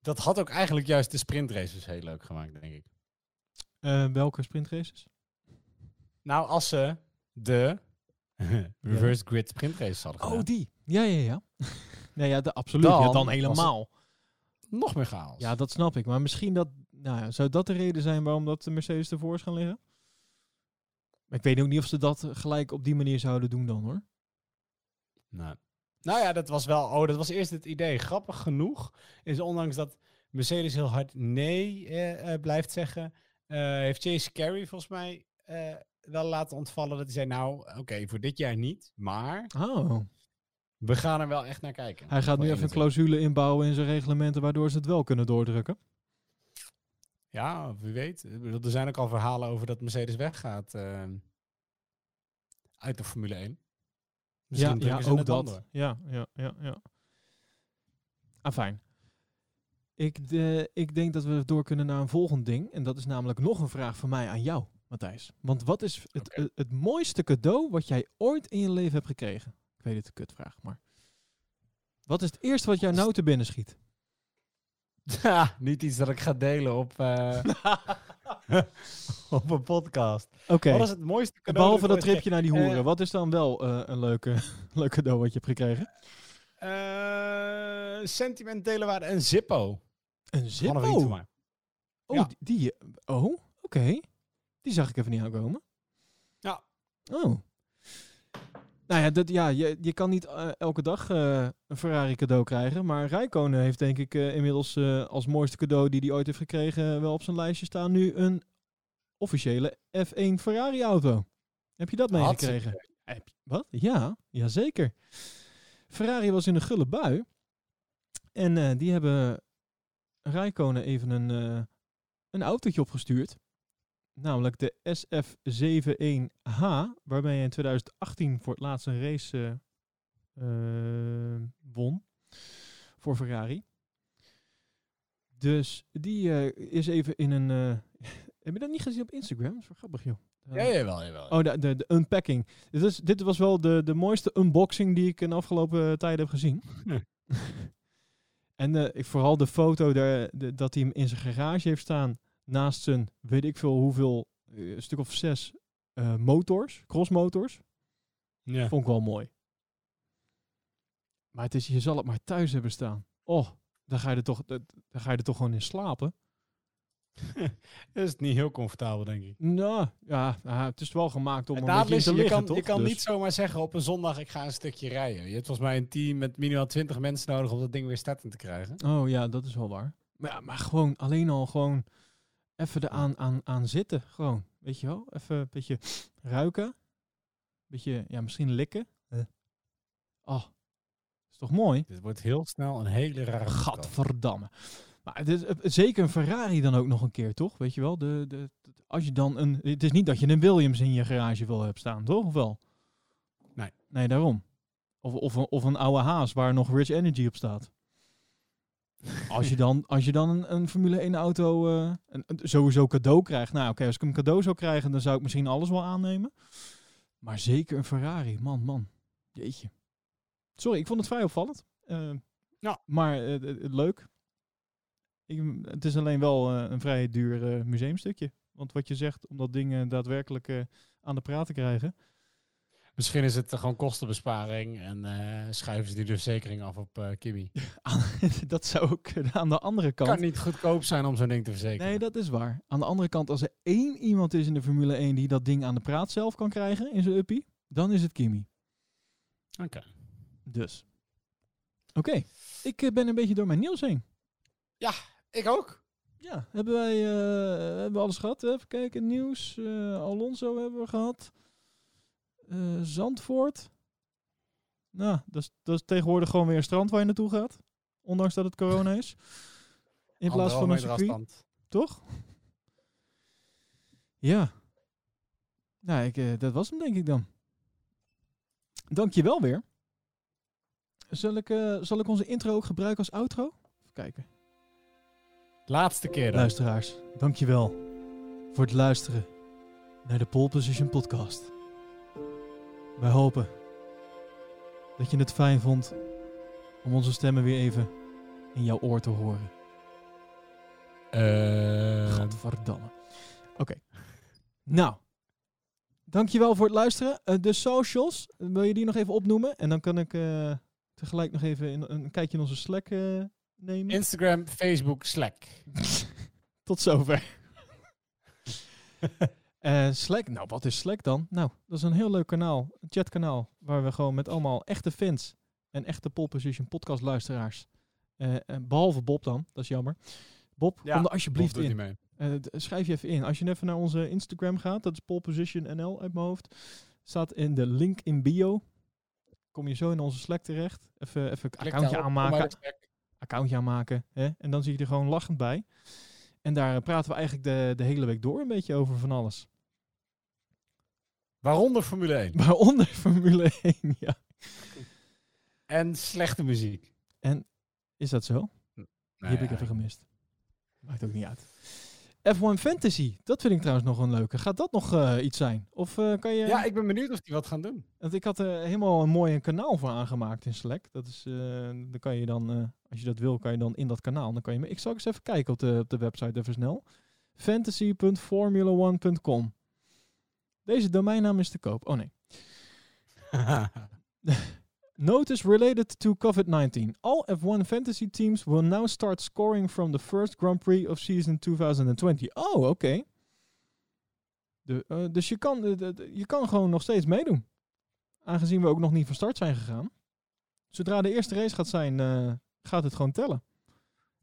Dat had ook eigenlijk juist de sprintraces heel leuk gemaakt, denk ik. Eh, welke sprintraces? Nou, als ze de reverse grid sprintraces hadden gedaan. Oh, die. Ja, ja, ja. nee, ja, de, absoluut. Dan ja, dan helemaal. Nog meer chaos. Ja, dat snap ik. Maar misschien dat, nou ja, zou dat de reden zijn waarom dat de Mercedes ervoor is gaan liggen? Maar ik weet ook niet of ze dat gelijk op die manier zouden doen dan hoor. Nou. nou ja, dat was wel. Oh, dat was eerst het idee. Grappig genoeg is ondanks dat Mercedes heel hard nee eh, eh, blijft zeggen, eh, heeft Chase Carey volgens mij eh, wel laten ontvallen dat hij zei: Nou, oké, voor dit jaar niet, maar Oh. We gaan er wel echt naar kijken. Hij gaat nu even een 21. clausule inbouwen in zijn reglementen waardoor ze het wel kunnen doordrukken. Ja, wie weet. Er zijn ook al verhalen over dat Mercedes weggaat eh, uit de Formule 1. Misschien ja, ja ook dat. Ja, ja, ja, ja. Ah, fijn. Ik, de, ik denk dat we door kunnen naar een volgend ding. En dat is namelijk nog een vraag van mij aan jou, Matthijs. Want wat is het, het mooiste cadeau wat jij ooit in je leven hebt gekregen? Weet het, een kutvraag, maar... Wat is het eerste wat jou nou te binnen schiet? Ja, niet iets dat ik ga delen op, eh, op een podcast. Oké, Wat is het mooiste cadeau? behalve dat tripje naar die Eh, hoeren. wat is dan wel eh, een leuke, leuk cadeau wat je hebt gekregen? Eh, sentimentele waarde en Zippo. Een een mij. Oh, Ja. die, die- oh oké. Die zag ik even niet aankomen. Ja. Oh. Nou ja, dat, ja je, je kan niet eh, elke dag eh, een Ferrari cadeau krijgen. Maar Rijkonen heeft denk ik eh, inmiddels als mooiste cadeau die hij ooit heeft gekregen... wel op zijn lijstje staan nu een officiële F1 Ferrari auto. Heb je dat meegekregen? Wat? Ja, jazeker. Ferrari was in een gulle bui. En die hebben Rijkonen even een, een autootje opgestuurd. Namelijk de SF71H, waarmee hij in 2018 voor het laatst een race eh, won voor Ferrari. Dus die eh, is even in een... eh, heb je dat niet gezien op Instagram? Dat is wel grappig, joh. Ja, jawel, jawel. Oh, de, de, de unpacking. Dit, is, dit was wel de, de mooiste unboxing die ik in de afgelopen tijden heb gezien. En ik, vooral de foto daar, de- dat hij hem in zijn garage heeft staan. Naast zijn, weet ik veel hoeveel, eh, een stuk of zes eh, motors, crossmotors. Ja. Vond ik wel mooi. Maar het is, je zal het maar thuis hebben staan. Oh, dan ga je er toch, dan ga je er toch gewoon in slapen. Dat is niet heel comfortabel, denk ik. Nou, ja, het is wel gemaakt om een beetje is, te je liggen, kan, toch? je kan Dus- niet zomaar zeggen op een zondag ik ga een stukje rijden. Je hebt volgens mij een team met minimaal 20 mensen nodig om dat ding weer starten te krijgen. Oh ja, dat is wel waar. Maar, ja, maar gewoon, alleen al gewoon even eraan aan, aan zitten. Gewoon, weet je wel? Even een beetje ruiken. beetje, ja, misschien likken. Oh, is toch mooi? Dit wordt heel snel een hele rare. Gadverdamme. Maar het is, eh, zeker een Ferrari dan ook nog een keer, toch? Weet je wel? De, de, de- als je dan een... Het is niet dat je een Williams in je garage wil hebben staan, toch? Of wel? Nee. Nee, daarom. Of, of, een, of een oude haas waar nog Rich Energy op staat. Als je dan, als je dan een, een Formule 1 auto eh, een, een- sowieso cadeau krijgt. Nou oké, als ik hem cadeau zou krijgen, dan zou ik misschien alles wel aannemen. Maar zeker een Ferrari. Man, man. Jeetje. Sorry, ik vond het vrij opvallend. Eh, Ja. Maar eh, leuk. Ik, het is alleen wel een vrij duur museumstukje. Want wat je zegt, om dat ding daadwerkelijk aan de praat te krijgen. Misschien is het gewoon kostenbesparing en eh, schuiven ze die de verzekering af op eh Kimi. dat zou ook. Aan de andere kant. Kan niet goedkoop zijn om zo'n ding te verzekeren. Nee, dat is waar. Aan de andere kant, als er één iemand is in de Formule 1 die dat ding aan de praat zelf kan krijgen in zijn uppie, dan is het Kimi. Oké. Dus. Oké, ik eh, ben een beetje door mijn nieuws heen. Ik ook. Ja, hebben wij eh, hebben we alles gehad? Even kijken, nieuws. eh, Alonso hebben we gehad. Eh, Zandvoort. Nou, dat is, dat is tegenwoordig gewoon weer een strand waar je naartoe gaat. Ondanks dat het corona is. In plaats van een circuit. afstand. Toch? Ja. Nou, ik, eh, dat was hem denk ik dan. Dank je wel weer. Zal ik, eh, zal ik onze intro ook gebruiken als outro? Even kijken. Laatste keer dan. Luisteraars, dank je wel voor het luisteren naar de Pole Position podcast. Wij hopen dat je het fijn vond om onze stemmen weer even in jouw oor te horen. Eh, Gadverdamme. Oké. Nou. Dankjewel voor het luisteren. Eh, de socials, wil je die nog even opnoemen? En dan kan ik eh, tegelijk nog even in, een kijkje in onze Slack eh, nemen. Instagram, Facebook, Slack. Tot zover. Eh, Slack, nou wat is Slack dan? Nou, dat is een heel leuk kanaal, een chatkanaal, waar we gewoon met allemaal echte fans en echte pole position podcast luisteraars, eh, eh, behalve Bob dan, dat is jammer. Bob, kom er alsjeblieft Bob in. mee. Eh, schrijf je even in. Als je even naar onze Instagram gaat, dat is pole position NL uit mijn hoofd, staat in de link in bio. Kom je zo in onze Slack terecht. Even, even Klik accountje aanmaken accountje aanmaken. Hè? En dan zie je er gewoon lachend bij. En daar praten we eigenlijk de, de hele week door een beetje over van alles. Waaronder Formule 1. Waaronder Formule 1, ja. En slechte muziek. Is dat zo? Die heb ik even gemist. Maakt ook niet uit. F1 Fantasy, dat vind ik trouwens nog een leuke. Gaat dat nog eh, iets zijn? Of eh, kan je... Ja, ik ben benieuwd of die wat gaan doen. Want ik had er helemaal een mooi een kanaal voor aangemaakt in Slack. Dat is, eh, dan kan je dan, eh, als je dat wil, kan je dan in dat kanaal. Dan kan je, ik zal eens even kijken op de, op de website even snel. fantasy.formula1.com Deze domeinnaam is te koop. Oh nee. Notice related to COVID-19. All F1 fantasy teams will now start scoring from the first Grand Prix of season 2020. Oh, oké. De, eh, dus je kan, de- de- de- je kan gewoon nog steeds meedoen. Aangezien we ook nog niet van start zijn gegaan. Zodra de eerste race gaat zijn, eh, gaat het gewoon tellen.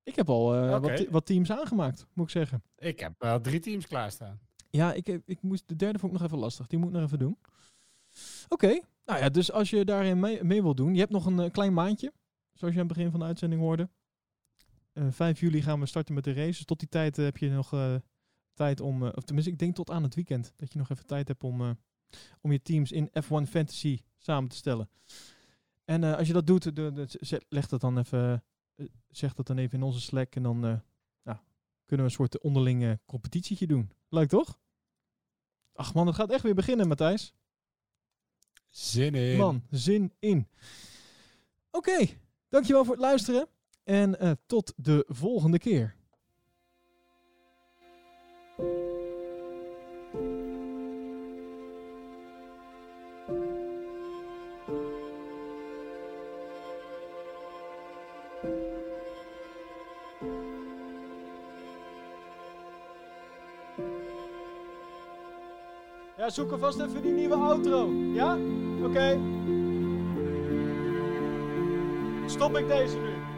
Ik heb al eh, wat, wat teams aangemaakt, moet ik zeggen. ik heb drie teams klaarstaan. Ja, ik, ik moest, de derde vond ik nog even lastig. Die moet ik nog even doen. Oké, nou ja, dus als je daarin mee, wil doen. Je hebt nog een eh, klein maandje, zoals je aan het begin van de uitzending hoorde. Eh 5 juli gaan we starten met de races. Tot die tijd eh, heb je nog tijd om, of tenminste ik denk tot aan het weekend, dat je nog even tijd hebt om, om je teams in F1 Fantasy samen te stellen. En als je dat doet, de, leg dat dan even, zeg dat dan even in onze Slack en dan kunnen we een soort onderlinge competitietje doen. Leuk toch? Ach man, het gaat echt weer beginnen, Matthijs. Zin in. Man, zin in. Oké, dankjewel voor het luisteren. En eh, tot de volgende keer. Ja, zoek alvast even die nieuwe outro. Ja? Oké. Stop ik deze nu.